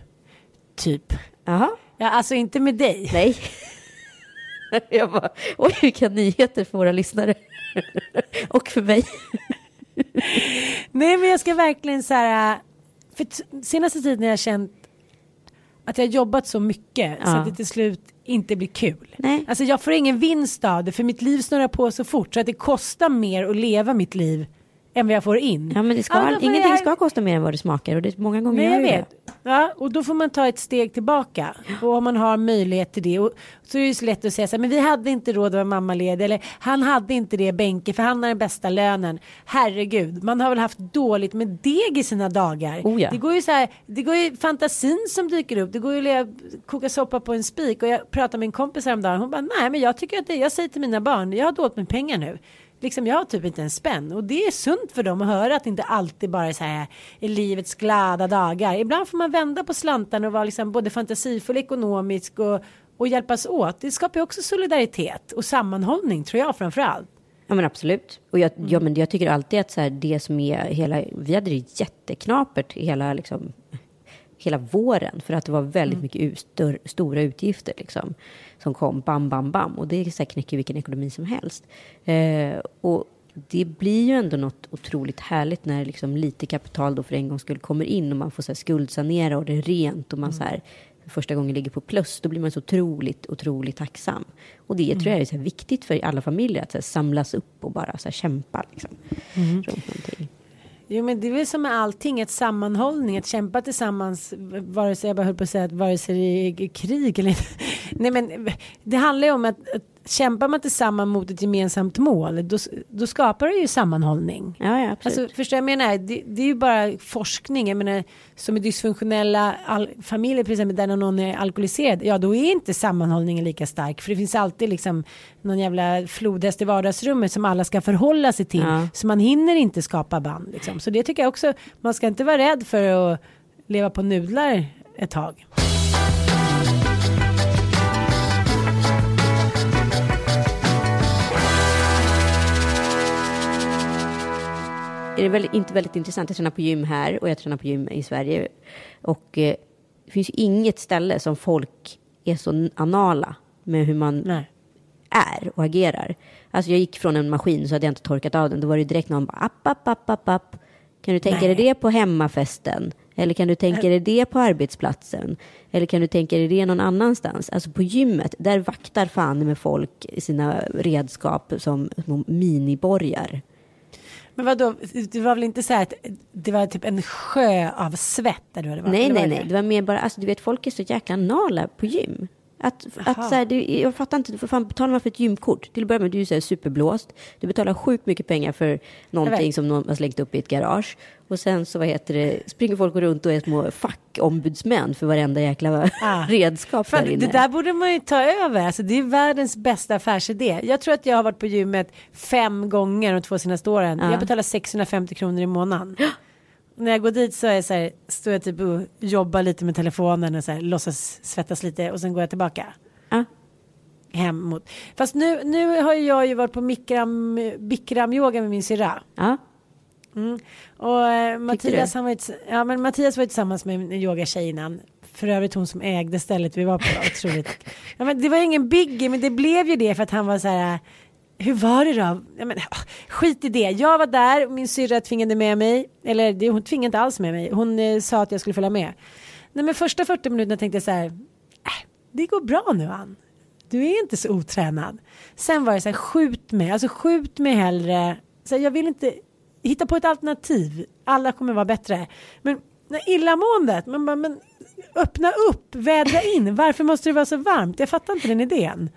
Typ. Jaha. Ja, alltså inte med dig. Nej. Jag bara, oj vilka nyheter för våra lyssnare. Och för mig. Nej, men jag ska verkligen så här. För senaste tiden har jag känt att jag har jobbat så mycket så Ja. att det till slut inte blir kul. Nej. Alltså jag får ingen vinst av det för mitt liv snurrar på så fort så att det kostar mer att leva mitt liv än vad jag får in. Ja men det ska, Ja, ingenting jag- ska kosta mer än vad det smakar. Och det, många gånger Nej, jag vet. Ja, och då får man ta ett steg tillbaka. Och om man har möjlighet till det. Och så är det så lätt att säga så här, men vi hade inte råd att vara mammaledig. Eller han hade inte det Benke, för han har den bästa lönen. Herregud, man har väl haft dåligt med deg i sina dagar. Oh ja. Det går ju så här, det går ju fantasin som dyker upp. Det går ju att koka soppa på en spik. Och jag pratade med en kompis häromdagen. Hon bara, nej men jag tycker att det, jag säger till mina barn, jag har dåligt med pengar nu. Liksom jag har typ inte en spänn och det är sunt för dem att höra att det inte alltid bara är så här i livets glada dagar. Ibland får man vända på slantarna och vara liksom både fantasifull, ekonomisk och, och hjälpas åt. Det skapar ju också solidaritet och sammanhållning tror jag framför allt. Ja men absolut. Och jag, Mm. ja, men jag tycker alltid att så här, det som är hela, vi hade det jätteknapert hela, liksom, hela våren. För att det var väldigt Mm. mycket ut, stör, stora utgifter liksom, som kom bam, bam, bam. Och det så här, knäcker vilken ekonomi som helst. Eh, och det blir ju ändå något otroligt härligt när liksom lite kapital då för en gång skull kommer in och man får så här skuldsanera och det är rent och man så här för första gången ligger på plus, då blir man så otroligt, otroligt tacksam. Och det tror jag är så viktigt för alla familjer att så samlas upp och bara så kämpa liksom, runt någonting. Jo men det är väl som med allting, ett sammanhållning, att kämpa tillsammans, vare sig jag bara höll på att säga att vare sig det är krig eller Nej men det handlar ju om att, att kämpar man tillsammans mot ett gemensamt mål, då, då skapar det ju sammanhållning. Ja, ja, absolut. Alltså, förstår jag menar? Det, det är ju bara forskning. Jag menar, som i dysfunktionella familjer till exempel där någon är alkoholiserad. Ja, då är inte sammanhållningen lika stark. För det finns alltid liksom någon jävla flodhäst i vardagsrummet som alla ska förhålla sig till. Ja. Så man hinner inte skapa band. Liksom. Så det tycker jag också. Man ska inte vara rädd för att leva på nudlar ett tag. Är det väldigt, inte väldigt intressant. Jag tränar på gym här och jag tränar på gym i Sverige. Och eh, det finns ju inget ställe som folk är så anala med hur man Nej. är och agerar. Alltså jag gick från en maskin så hade jag inte torkat av den. Då var det direkt någon bara app, app, app, app, app. Kan du tänka dig det på hemmafesten? Eller kan du tänka dig det på arbetsplatsen? Eller kan du tänka dig det någon annanstans? Alltså på gymmet, där vaktar fan med folk sina redskap som små miniborgar. Men vadå, det var väl inte så här att det var typ en sjö av svett? Eller vad det var? Nej, var nej, det nej. Det var mer bara, alltså du vet folk är så jäkla nala på gym. Att, att så här, du, jag fattar inte, du får fan betalar man för ett gymkort? Till att börja med, du är så här superblåst. Du betalar sjukt mycket pengar för någonting som någon har slängt upp i ett garage. Och sen så, vad heter det, springer folk runt och är små fackombudsmän för varenda jäkla Ah. redskap där inne. det där borde man ju ta över. Alltså, det är världens bästa affärsidé. Jag tror att jag har varit på gymmet fem gånger de två senaste åren. Ja. Jag betalar 650 kronor i månaden. När jag går dit så är jag så här, står jag typ och jobbar lite med telefonen och så här, låtsas svettas lite och sen går jag tillbaka Ja. hem mot. Fast nu, nu har jag ju varit på mikram, bikram yoga med min syrra. Ja. Mm. Och eh, Mattias, han var ju, ja, men Mattias var ju tillsammans med en yogatjej innan. För övrigt hon som ägde stället vi var på. Otroligt. Ja, men det var ingen biggie men det blev ju det för att han var så här. Hur var det då? Ja, men, ah, skit i det. Jag var där och min syrra tvingade med mig. Eller det, hon tvingade inte alls med mig. Hon eh, sa att jag skulle följa med. Nej men första 40 minuterna tänkte jag så här. Äh, det går bra nu Ann. Du är inte så otränad. Sen var det så här, skjut mig. Alltså skjut mig hellre. Så här, jag vill inte hitta på ett alternativ. Alla kommer vara bättre. Men när illamåendet, man bara, men öppna upp, vädra in. Varför måste det vara så varmt? Jag fattar inte den idén.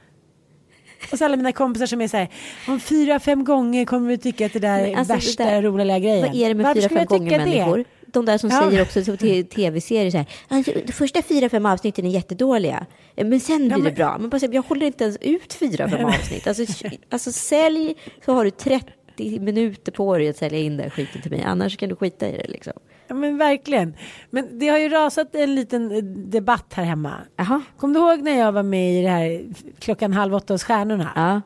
Och så alla mina kompisar som är så här, om fyra, fem gånger kommer vi tycka att det där är alltså, värsta där- roliga grejen. Vad är det med Varför fyra, fem gånger människor? De där som Ja. säger också så till tv-serier så här, alltså, de första fyra, fem avsnitten är jättedåliga, men sen blir men- det bra. Men bara, jag håller inte ens ut fyra, fem avsnitt. Alltså, alltså sälj så har du 30 minuter på dig att sälja in den skiten till mig, annars kan du skita i det liksom. Ja men verkligen. Men det har ju rasat en liten eh, debatt här hemma. Jaha. Kommer du ihåg när jag var med i det här klockan halv åtta hos Stjärnorna? Ja.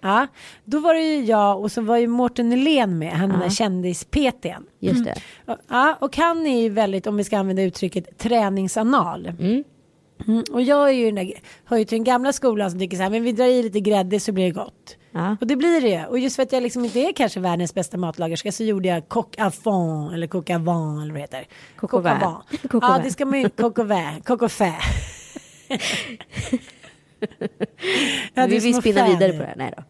Ja, då var det ju jag och så var ju Mårten Nylén med, han den där kändis-PTn. Just det. Ja, och han är ju väldigt, om vi ska använda uttrycket, träningsanal. Mm, Och jag är ju den där, hör ju till den gamla skolan som tycker så här, men vi drar i lite grädde så blir det gott. Ja. Och det blir det. Och just för att jag liksom inte är kanske världens bästa matlagerska så gjorde jag coq à fond eller coq à vent eller vad det heter. Coq au vin. Ja, vin. det ska man ju, coq au vin, coq au fin. Ja, vi vill spinna vidare på det här. Nej då.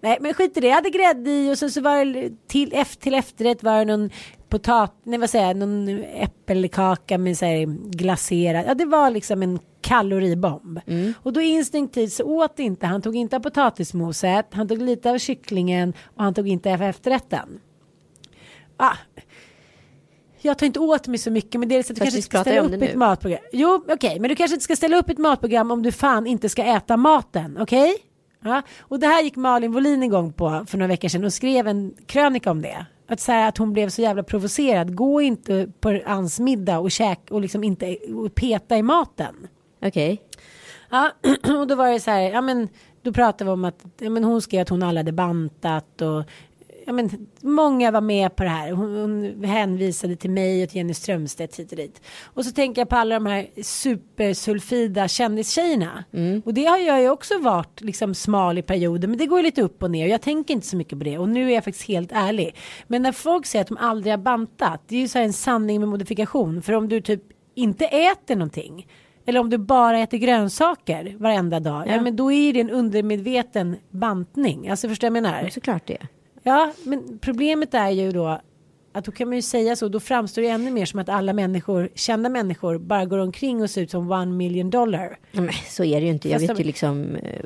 Nej men skit i det, jag hade grädde i och sen så var det till, till efterrätt var det någon potat, nej vad säger jag, någon äppelkaka med så här glaserad, ja det var liksom en kaloribomb. Och då instinktivt så åt inte, han tog inte av potatismoset, han tog lite av kycklingen och han tog inte av efterrätten. Ah. Jag tar inte åt mig så mycket men det är så att du Fast kanske inte ska ställa upp ett nu. matprogram. Jo okej men du kanske inte ska ställa upp ett matprogram om du fan inte ska äta maten, okej? Ja, och det här gick Malin Wollin igång på för några veckor sedan och skrev en krönika om det. Att säga att hon blev så jävla provocerad. Gå inte på Anns middag och käk och liksom inte och peta i maten. Okej. Ja, och då var det så här, ja men då pratade vi om att ja, men hon skrev att hon alla hade bantat och ja, men många var med på det här. Hon, hon hänvisade till mig och till Jenny Strömstedt hit och dit. Och så tänker jag på alla de här supersulfida kändistjejerna. Och det har jag ju också varit liksom smal i perioder men det går ju lite upp och ner och jag tänker inte så mycket på det och nu är jag faktiskt helt ärlig. Men när folk säger att de aldrig har bantat det är ju så här en sanning med modifikation för om du typ inte äter någonting eller om du bara äter grönsaker varenda dag, ja. Ja. men då är det en undermedveten bantning. Alltså förstår du vad jag menar? Ja, såklart det. Ja, men problemet är ju då att då kan man ju säga så, då framstår det ännu mer som att alla människor, kända människor, bara går omkring och ser ut som one million dollar. Men så är det ju inte. Jag Fast vet de- ju liksom eh,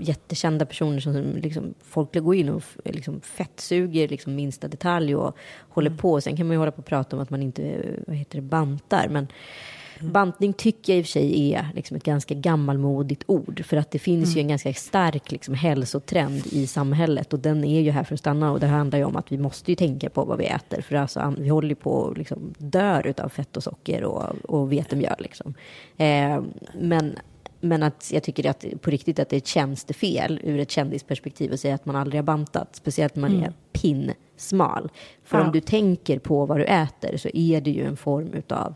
jättekända personer som liksom, folk går in och liksom, fettsuger liksom, minsta detalj och håller Mm. på. Sen kan man ju hålla på och prata om att man inte eh, vad heter det, bantar. Men bantning tycker jag i och för sig är liksom, ett ganska gammalmodigt ord. För att det finns Mm. ju en ganska stark liksom, hälsotrend i samhället. Och den är ju här för att stanna. Och det handlar ju om att vi måste ju tänka på vad vi äter. För alltså, vi håller ju på och liksom, dör utav fett och socker och, och vetemjöl. Liksom. Eh, men men att jag tycker att på riktigt att det är ett tjänstefel ur ett kändisperspektiv att säga att man aldrig har bantat. Speciellt när man är pinsmal. För Ja. om du tänker på vad du äter så är det ju en form utav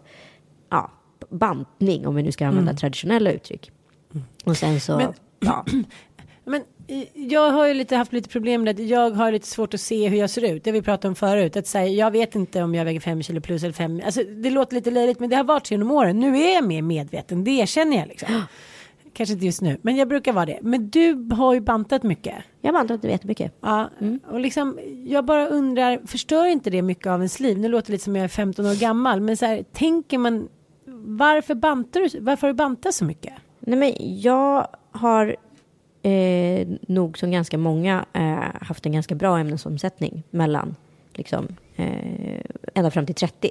ja, bantning om vi nu ska använda traditionella uttryck. Och sen så, Men- ja, Men jag har ju lite haft lite problem med att jag har lite svårt att se hur jag ser ut. Det vi pratade om förut. Att säga, jag vet inte om jag väger fem kilo plus eller fem. Alltså, det låter lite löjligt men det har varit så genom åren. Nu är jag mer medveten. Det erkänner jag liksom. Kanske inte just nu, men jag brukar vara det. Men du har ju bantat mycket. Jag har bantat jättemycket. Ja, Mm. och liksom, jag bara undrar, förstör inte det mycket av ens liv? Nu låter det lite som jag är 15 år gammal, men så här, tänker man, varför bantar du, varför har du bantat så mycket? Nej, men jag har eh, nog som ganska många eh, haft en ganska bra ämnesomsättning mellan liksom, eh, ända fram till 30.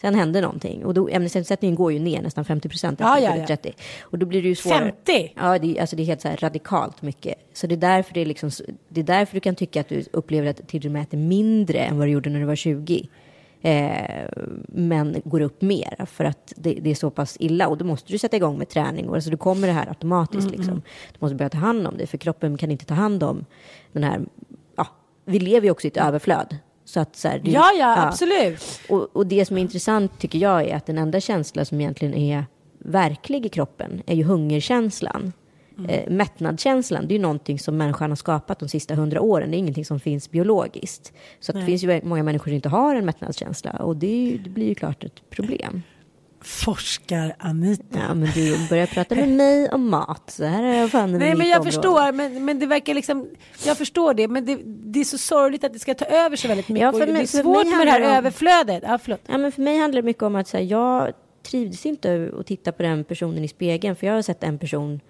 Sen hände någonting och då, ämnesomsättningen går ju ner nästan 50 procent Ja, efter ja, ja. 30. Och då blir det ju svårare. 50? Ja, det, alltså det är helt så här radikalt mycket. Så det är, därför det, är liksom, det är därför du kan tycka att du upplever att till och med äter mindre än vad du gjorde när du var 20. Eh, men går upp mer för att det, det är så pass illa och då måste du sätta igång med träning och alltså då kommer det här automatiskt liksom. Du måste börja ta hand om det för kroppen kan inte ta hand om den här, ja, vi lever ju också i ett överflöd. Så att så här, det- Ja, ja, absolut. och, och det som är intressant tycker jag är att den enda känsla som egentligen är verklig i kroppen är ju hungerkänslan. Eh, mättnadskänslan, det är ju någonting som människan har skapat de sista hundra åren. Det är ingenting som finns biologiskt. Så det finns ju många människor som inte har en mättnadskänsla och det, ju, det blir ju klart ett problem. Forskar Anita. Ja, men du börjar prata med mig om mat. Så här är jag fan Nej men jag område. förstår, men, men det verkar liksom, jag förstår det, men det, det är så sorgligt att det ska ta över så väldigt mycket. Ja, för och det mig- är svårt mig med det här om- överflödet. Ja, förlåt. Ja, men för mig handlar det mycket om att så här, jag trivdes inte att titta på den personen i spegeln. För jag har sett en person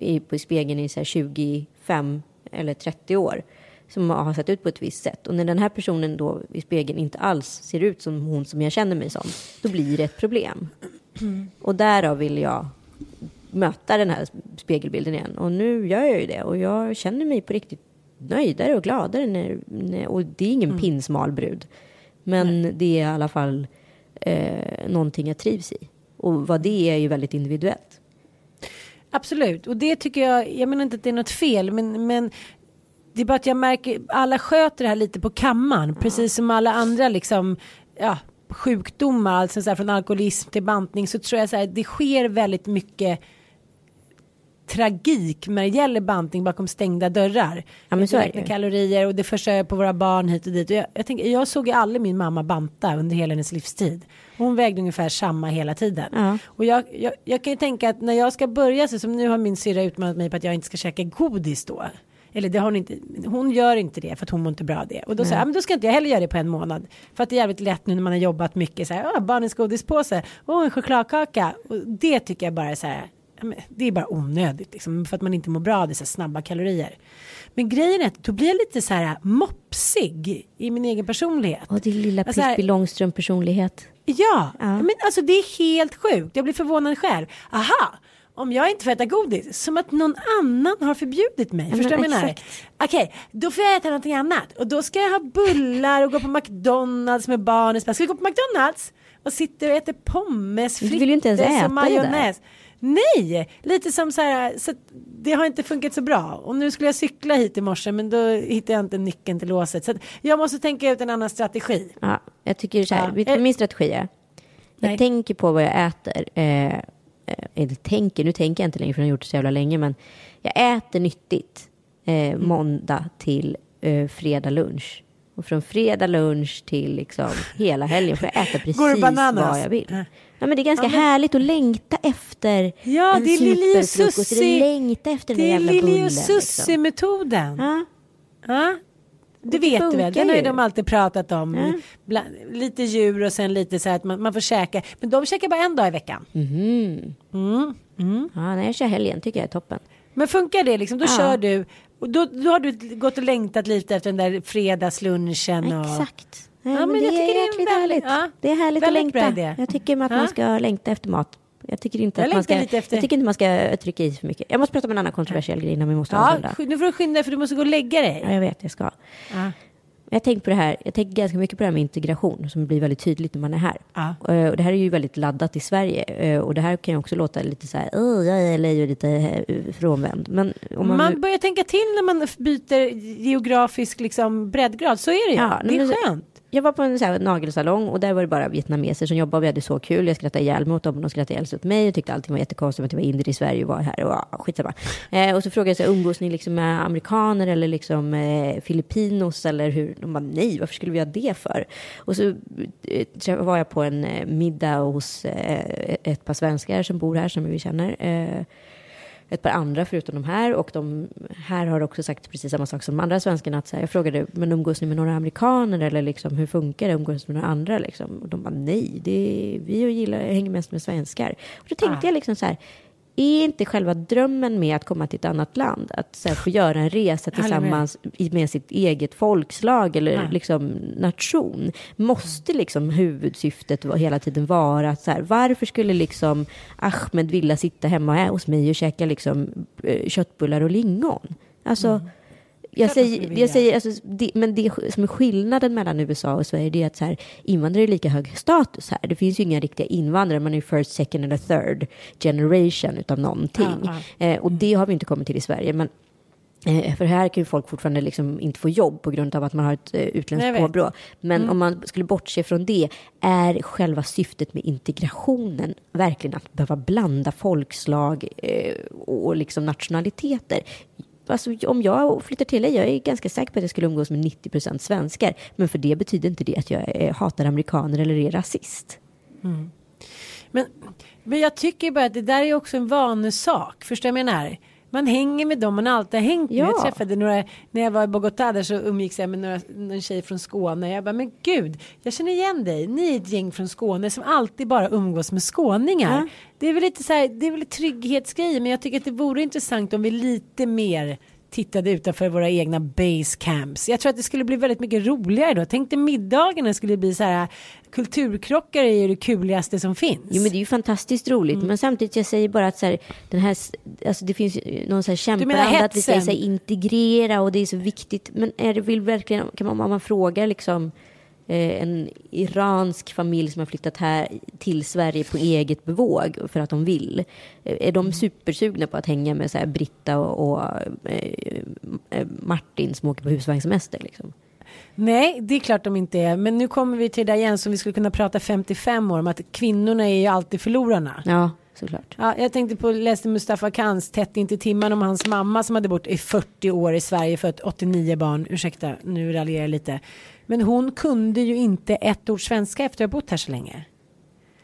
i, på spegeln i så här 25 eller 30 år som har sett ut på ett visst sätt. Och när den här personen då i spegeln inte alls ser ut som hon som jag känner mig som, då blir det ett problem. Och därav vill jag möta den här spegelbilden igen. Och nu gör jag ju det. Och jag känner mig på riktigt nöjdare och gladare. När, när, och det är ingen pinsmal brud. Men det är i alla fall eh, någonting jag trivs i. Och vad det är är ju väldigt individuellt. Absolut, och det tycker jag, jag menar inte att det är något fel, men, men det är bara att jag märker, alla sköter det här lite på kammaren, precis som alla andra liksom, ja, sjukdomar, alltså så här, från alkoholism till bantning, så tror jag så här, det sker väldigt mycket tragik när det gäller bantning bakom stängda dörrar. Ja, men så är det kalorier och det förstör på våra barn hit och dit. Och jag, jag, tänker, jag såg ju aldrig min mamma banta under hela hennes livstid. Hon vägde ungefär samma hela tiden. Ja. Och jag, jag, jag kan ju tänka att när jag ska börja, så som nu har min syrra utmanat mig på att jag inte ska käka godis då. Eller det har hon inte, hon gör inte det för att hon mår inte bra av det. Och då säger jag, "Ja, men då ska inte jag heller göra det på en månad. För att det är jävligt lätt nu när man har jobbat mycket så här, "Åh, barnens godispåse, åh en chokladkaka. Och det tycker jag bara är så här, det är bara onödigt liksom, för att man inte mår bra av dessa snabba kalorier. Men grejen är att då blir jag lite så här mopsig i min egen personlighet. Och din lilla Alltså Pippi Långstrump personlighet. Ja, Ja. men alltså det är helt sjukt. Jag blir förvånad själv. Aha, om jag inte får äta godis, som att någon annan har förbjudit mig. men Förstår du vad jag menar? Okej, då får jag äta någonting annat. Och då ska jag ha bullar och gå på McDonalds med barnen. Ska vi gå på McDonalds? Och sitter och äter pommes, Du vill ju inte ens frites äta och det där. majonnäs. Nej, lite som så här, så det har inte funkat så bra. Och nu skulle jag cykla hit i morse men då hittade jag inte nyckeln till låset. Så jag måste tänka ut en annan strategi. Ja, jag tycker så här, Ja. vet du vad min strategi är? Jag Nej. tänker på vad jag äter. Eh, eh, eller tänker, nu tänker jag inte längre för jag har gjort det så jävla länge. Men jag äter nyttigt eh, Mm. måndag till eh, fredag lunch. Och från fredag lunch till liksom hela helgen får jag äta precis vad jag vill. Ja. Men det är ganska Ja, men- härligt att längta efter Ja, en det är Lili och är längta efter den Det är Lili och Liksom. Sussie-metoden. Ja. Ja. Det Det vet du väl, den har ju de alltid pratat om. Ja. Bland, lite djur och sen lite så här att man, man får käka. Men de käkar bara en dag i veckan. Mhm. Ja, när jag kör helgen tycker jag är toppen. Men funkar det liksom, då Ja. kör du. Och då, då har du gått och längtat lite efter den där fredagslunchen. Och... Exakt. Ja, Ja, men, men det jag tycker är det är jäkligt härligt. ja, det är härligt att längta. Jag tycker att man ska längta efter mat. Jag tycker inte Jag att man ska, efter- jag tycker inte man ska trycka i för mycket. Jag måste prata om en annan kontroversiell grej innan vi måste Ja, sk- nu får du skynda dig för du måste gå och lägga dig. Ja, jag vet, jag ska. Ja. Jag tänker på det här, jag tänker ganska mycket på det här med integration som blir väldigt tydligt när man är här. Ja. Eh, Och det här är ju väldigt laddat i Sverige. Eh, Och det här kan ju också låta lite så här, "Åh, jag är LA och lite eh, frånvänd. Men om man, Man, börjar tänka till när man byter geografisk liksom breddgrad. Så är det ju. Ja, det är men- skönt jag var på en så här nagelsalong och där var det bara vietnameser som jobbade. Vi hade så kul. Jag skrattade ihjäl mig åt dem och de skrattade ihjäl sig åt mig och tyckte allting var jättekonstigt att jag var indier i Sverige och var här och ja, skitsamma. Eh, och så frågade jag så här, umgås ni liksom med amerikaner eller liksom eh, filippinos eller hur? De bara nej, varför skulle vi göra det för? Och så eh, var jag på en eh, middag hos eh, ett par svenskar som bor här som vi känner. Eh, ett par andra förutom de här och de här har också sagt precis samma sak som de andra svenskarna. Att så här, jag frågade, men umgås ni med några amerikaner eller liksom, hur funkar det? Umgås ni med några andra liksom? Och de bara nej, det, vi gillar, hänger mest med svenskar. Och då tänkte ah. jag liksom så här, är inte själva drömmen med att komma till ett annat land att så här, få göra en resa tillsammans med. med sitt eget folkslag eller liksom, nation? Måste liksom huvudsyftet hela tiden vara att så här, varför skulle liksom Ahmed vilja sitta hemma hos mig och käka liksom, eh, köttbullar och lingon? Alltså, mm jag säger, jag säger alltså, det, men det som är skillnaden mellan USA och Sverige det är att så här, invandrare är lika hög status här. Det finns ju inga riktiga invandrare, man är first, second eller third generation utav någonting. Ja, ja. Eh, och det har vi inte kommit till i Sverige. Men eh, för här kan ju folk fortfarande liksom inte få jobb på grund av att man har ett eh, utländskt påbrå. Men mm. om man skulle bortse från det, är själva syftet med integrationen verkligen att behöva blanda folkslag eh, och liksom nationaliteter? Alltså, om jag flyttar till dig, jag är ganska säker på att jag skulle umgås med 90 procent svenskar. Men för det betyder inte det att jag är, hatar amerikaner eller är rasist. Mm. Men, men jag tycker bara att det där är också en vanesak. Förstår du vad jag menar? Man hänger med dem man alltid har hängt med. Ja. Jag träffade några, när jag var i Bogotá där så umgicks jag med några, någon tjej från Skåne. Jag bara, men gud, jag känner igen dig. Ni är ett gäng från Skåne som alltid bara umgås med skåningar. Ja. Det är väl lite så här, det är väl trygghetsgrej, men jag tycker att det vore intressant om vi lite mer tittade utanför våra egna base camps. Jag tror att det skulle bli väldigt mycket roligare då. Tänk dig middagarna skulle bli så här kulturkrockar är ju det kuligaste som finns. Jo men det är ju fantastiskt roligt mm. men samtidigt jag säger bara att så här, den här, alltså det finns någon så här kämparanda att vi ska så här, integrera och det är så viktigt men är det vill verkligen, kan man, om man frågar liksom en iransk familj som har flyttat här till Sverige på eget bevåg för att de vill. Eh, är de supersugna på att hänga med så här Britta och, och eh, Martin som åker på husvagnssemester? Liksom? Nej, det är klart de inte är. Men nu kommer vi till det igen som vi skulle kunna prata 55 år om att kvinnorna är ju alltid förlorarna. Ja, såklart. Ja, jag tänkte på, läste Mustafa Kans Tätt inte timman om hans mamma som hade bott i 40 år i Sverige för ett 89 barn. Ursäkta, nu raljerar jag lite. Men hon kunde ju inte ett ord svenska efter att ha bott här så länge.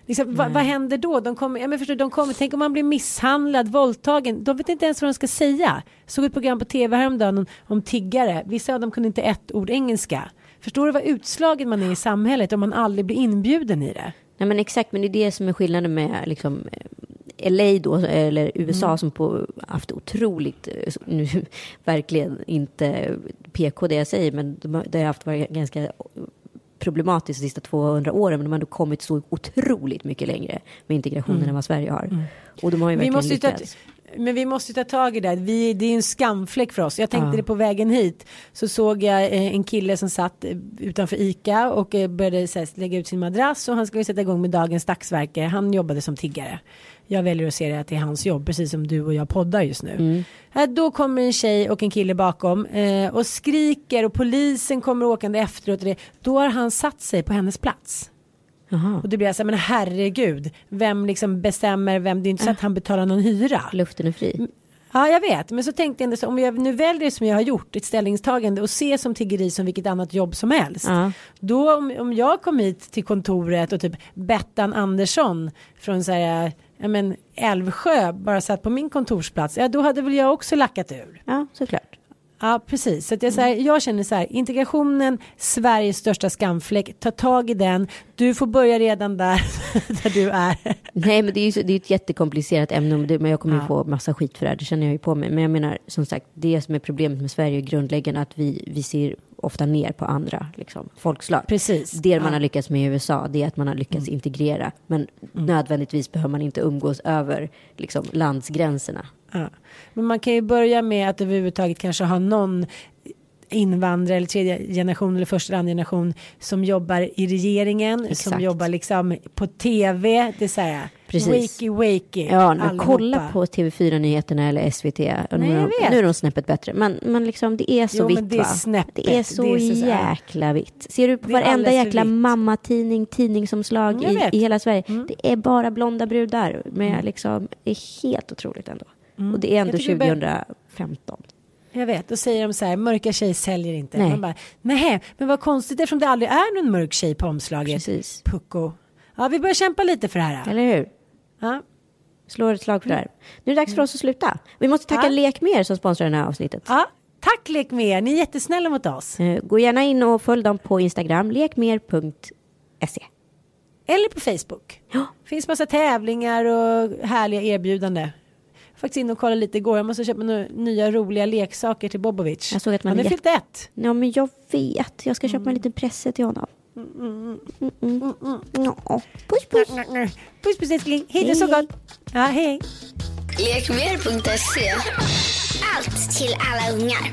Liksom, vad, vad händer då? De kommer, ja, men förstår, de kommer, tänk om man blir misshandlad, våldtagen. De vet inte ens vad de ska säga. Såg ett program på tv häromdagen om, om tiggare. Vissa av dem kunde inte ett ord engelska. Förstår du vad utslagen man är i samhället om man aldrig blir inbjuden i det? Nej men exakt, men det är det som är skillnaden med liksom, LA då, eller USA mm. som på, haft otroligt, nu verkligen inte PK det jag säger, men det har haft varit ganska problematiskt de sista 200 åren, men de har ändå kommit så otroligt mycket längre med integrationen mm. än vad Sverige har. Mm. Och de har ju verkligen lyckats. Men vi måste ta tag i det. Vi, det är en skamfläck för oss. Jag tänkte ja. det på vägen hit. Så såg jag eh, en kille som satt eh, utanför ICA och eh, började här, lägga ut sin madrass och han skulle sätta igång med dagens dagsverke. Han jobbade som tiggare. Jag väljer att se det att det är hans jobb, precis som du och jag poddar just nu. Mm. Då kommer en tjej och en kille bakom eh, och skriker och polisen kommer åkande efteråt. Det. Då har han satt sig på hennes plats. Aha. Och det blir alltså, men herregud, vem liksom bestämmer vem? Det är inte så att han betalar någon hyra. Luften är fri. Ja, jag vet, men så tänkte jag ändå så om jag nu väljer som jag har gjort, ett ställningstagande och se som tiggeri som vilket annat jobb som helst. Ja. Då om, om jag kom hit till kontoret och typ Bettan Andersson från så här ja, men Älvsjö bara satt på min kontorsplats, ja då hade väl jag också lackat ur. Ja, såklart. Ja, precis. Så att jag, så här, jag känner så här, integrationen, Sveriges största skamfläck, ta tag i den. Du får börja redan där, där du är. Nej, men det är ju det är ett jättekomplicerat ämne, men jag kommer ja. få massa skit för det här, det känner jag ju på mig. Men jag menar, som sagt, det som är problemet med Sverige är grundläggande att vi, vi ser ofta ner på andra liksom, folkslag. Precis. Det ja. man har lyckats med i USA, det är att man har lyckats mm. integrera. Men mm. nödvändigtvis behöver man inte umgås över liksom, landsgränserna. Ja. Men man kan ju börja med att överhuvudtaget kanske ha någon invandrare eller tredje generation eller första eller andra generation som jobbar i regeringen, som Exakt. jobbar liksom på tv. Det är så här, Precis. wakey wakey. Ja, men kolla på TV4-nyheterna eller SVT. Nej, nu, nu är de snäppet bättre. Men, men liksom, det är så Jo, vitt det är va? snäppet. Det är så, Det är så- jäkla vitt. Ser du på varenda jäkla mammatidning, tidningsomslag Mm, i, i hela Sverige. Mm. Det är bara blonda brudar. Men liksom, det är helt otroligt ändå. Och det är ändå Mm. Jag tycker vi bör- 2015. Jag vet, då säger de så här, mörka tjejer säljer inte. Nej. Man bara, nej, men vad konstigt eftersom det aldrig är någon mörk tjej på omslaget. Precis. Pucko. Ja, vi börjar kämpa lite för det här. Eller hur? Ja. Slår ett slag för det här. Nu är det dags för oss att sluta. Vi måste tacka Mm. Ja. Lek Mer som sponsrar det här avsnittet. ja, tack Lek med er, ni är jättesnälla mot oss. Eh, Gå gärna in och följ dem på Instagram, lekmer.se. Eller på Facebook. Ja. finns massa tävlingar och härliga erbjudanden. Faktiskt inne och kollade lite igår. Jag måste köpa några nya roliga leksaker till Bobovic. Jag såg att man Han är fyllt ett. Ja, men jag vet. Jag ska köpa en liten presse till honom. Mm, mm. Ja. Puss, puss. Puss puss älskling. Hej är så gott. Ja, hej. Lekmer.se Allt till alla ungar.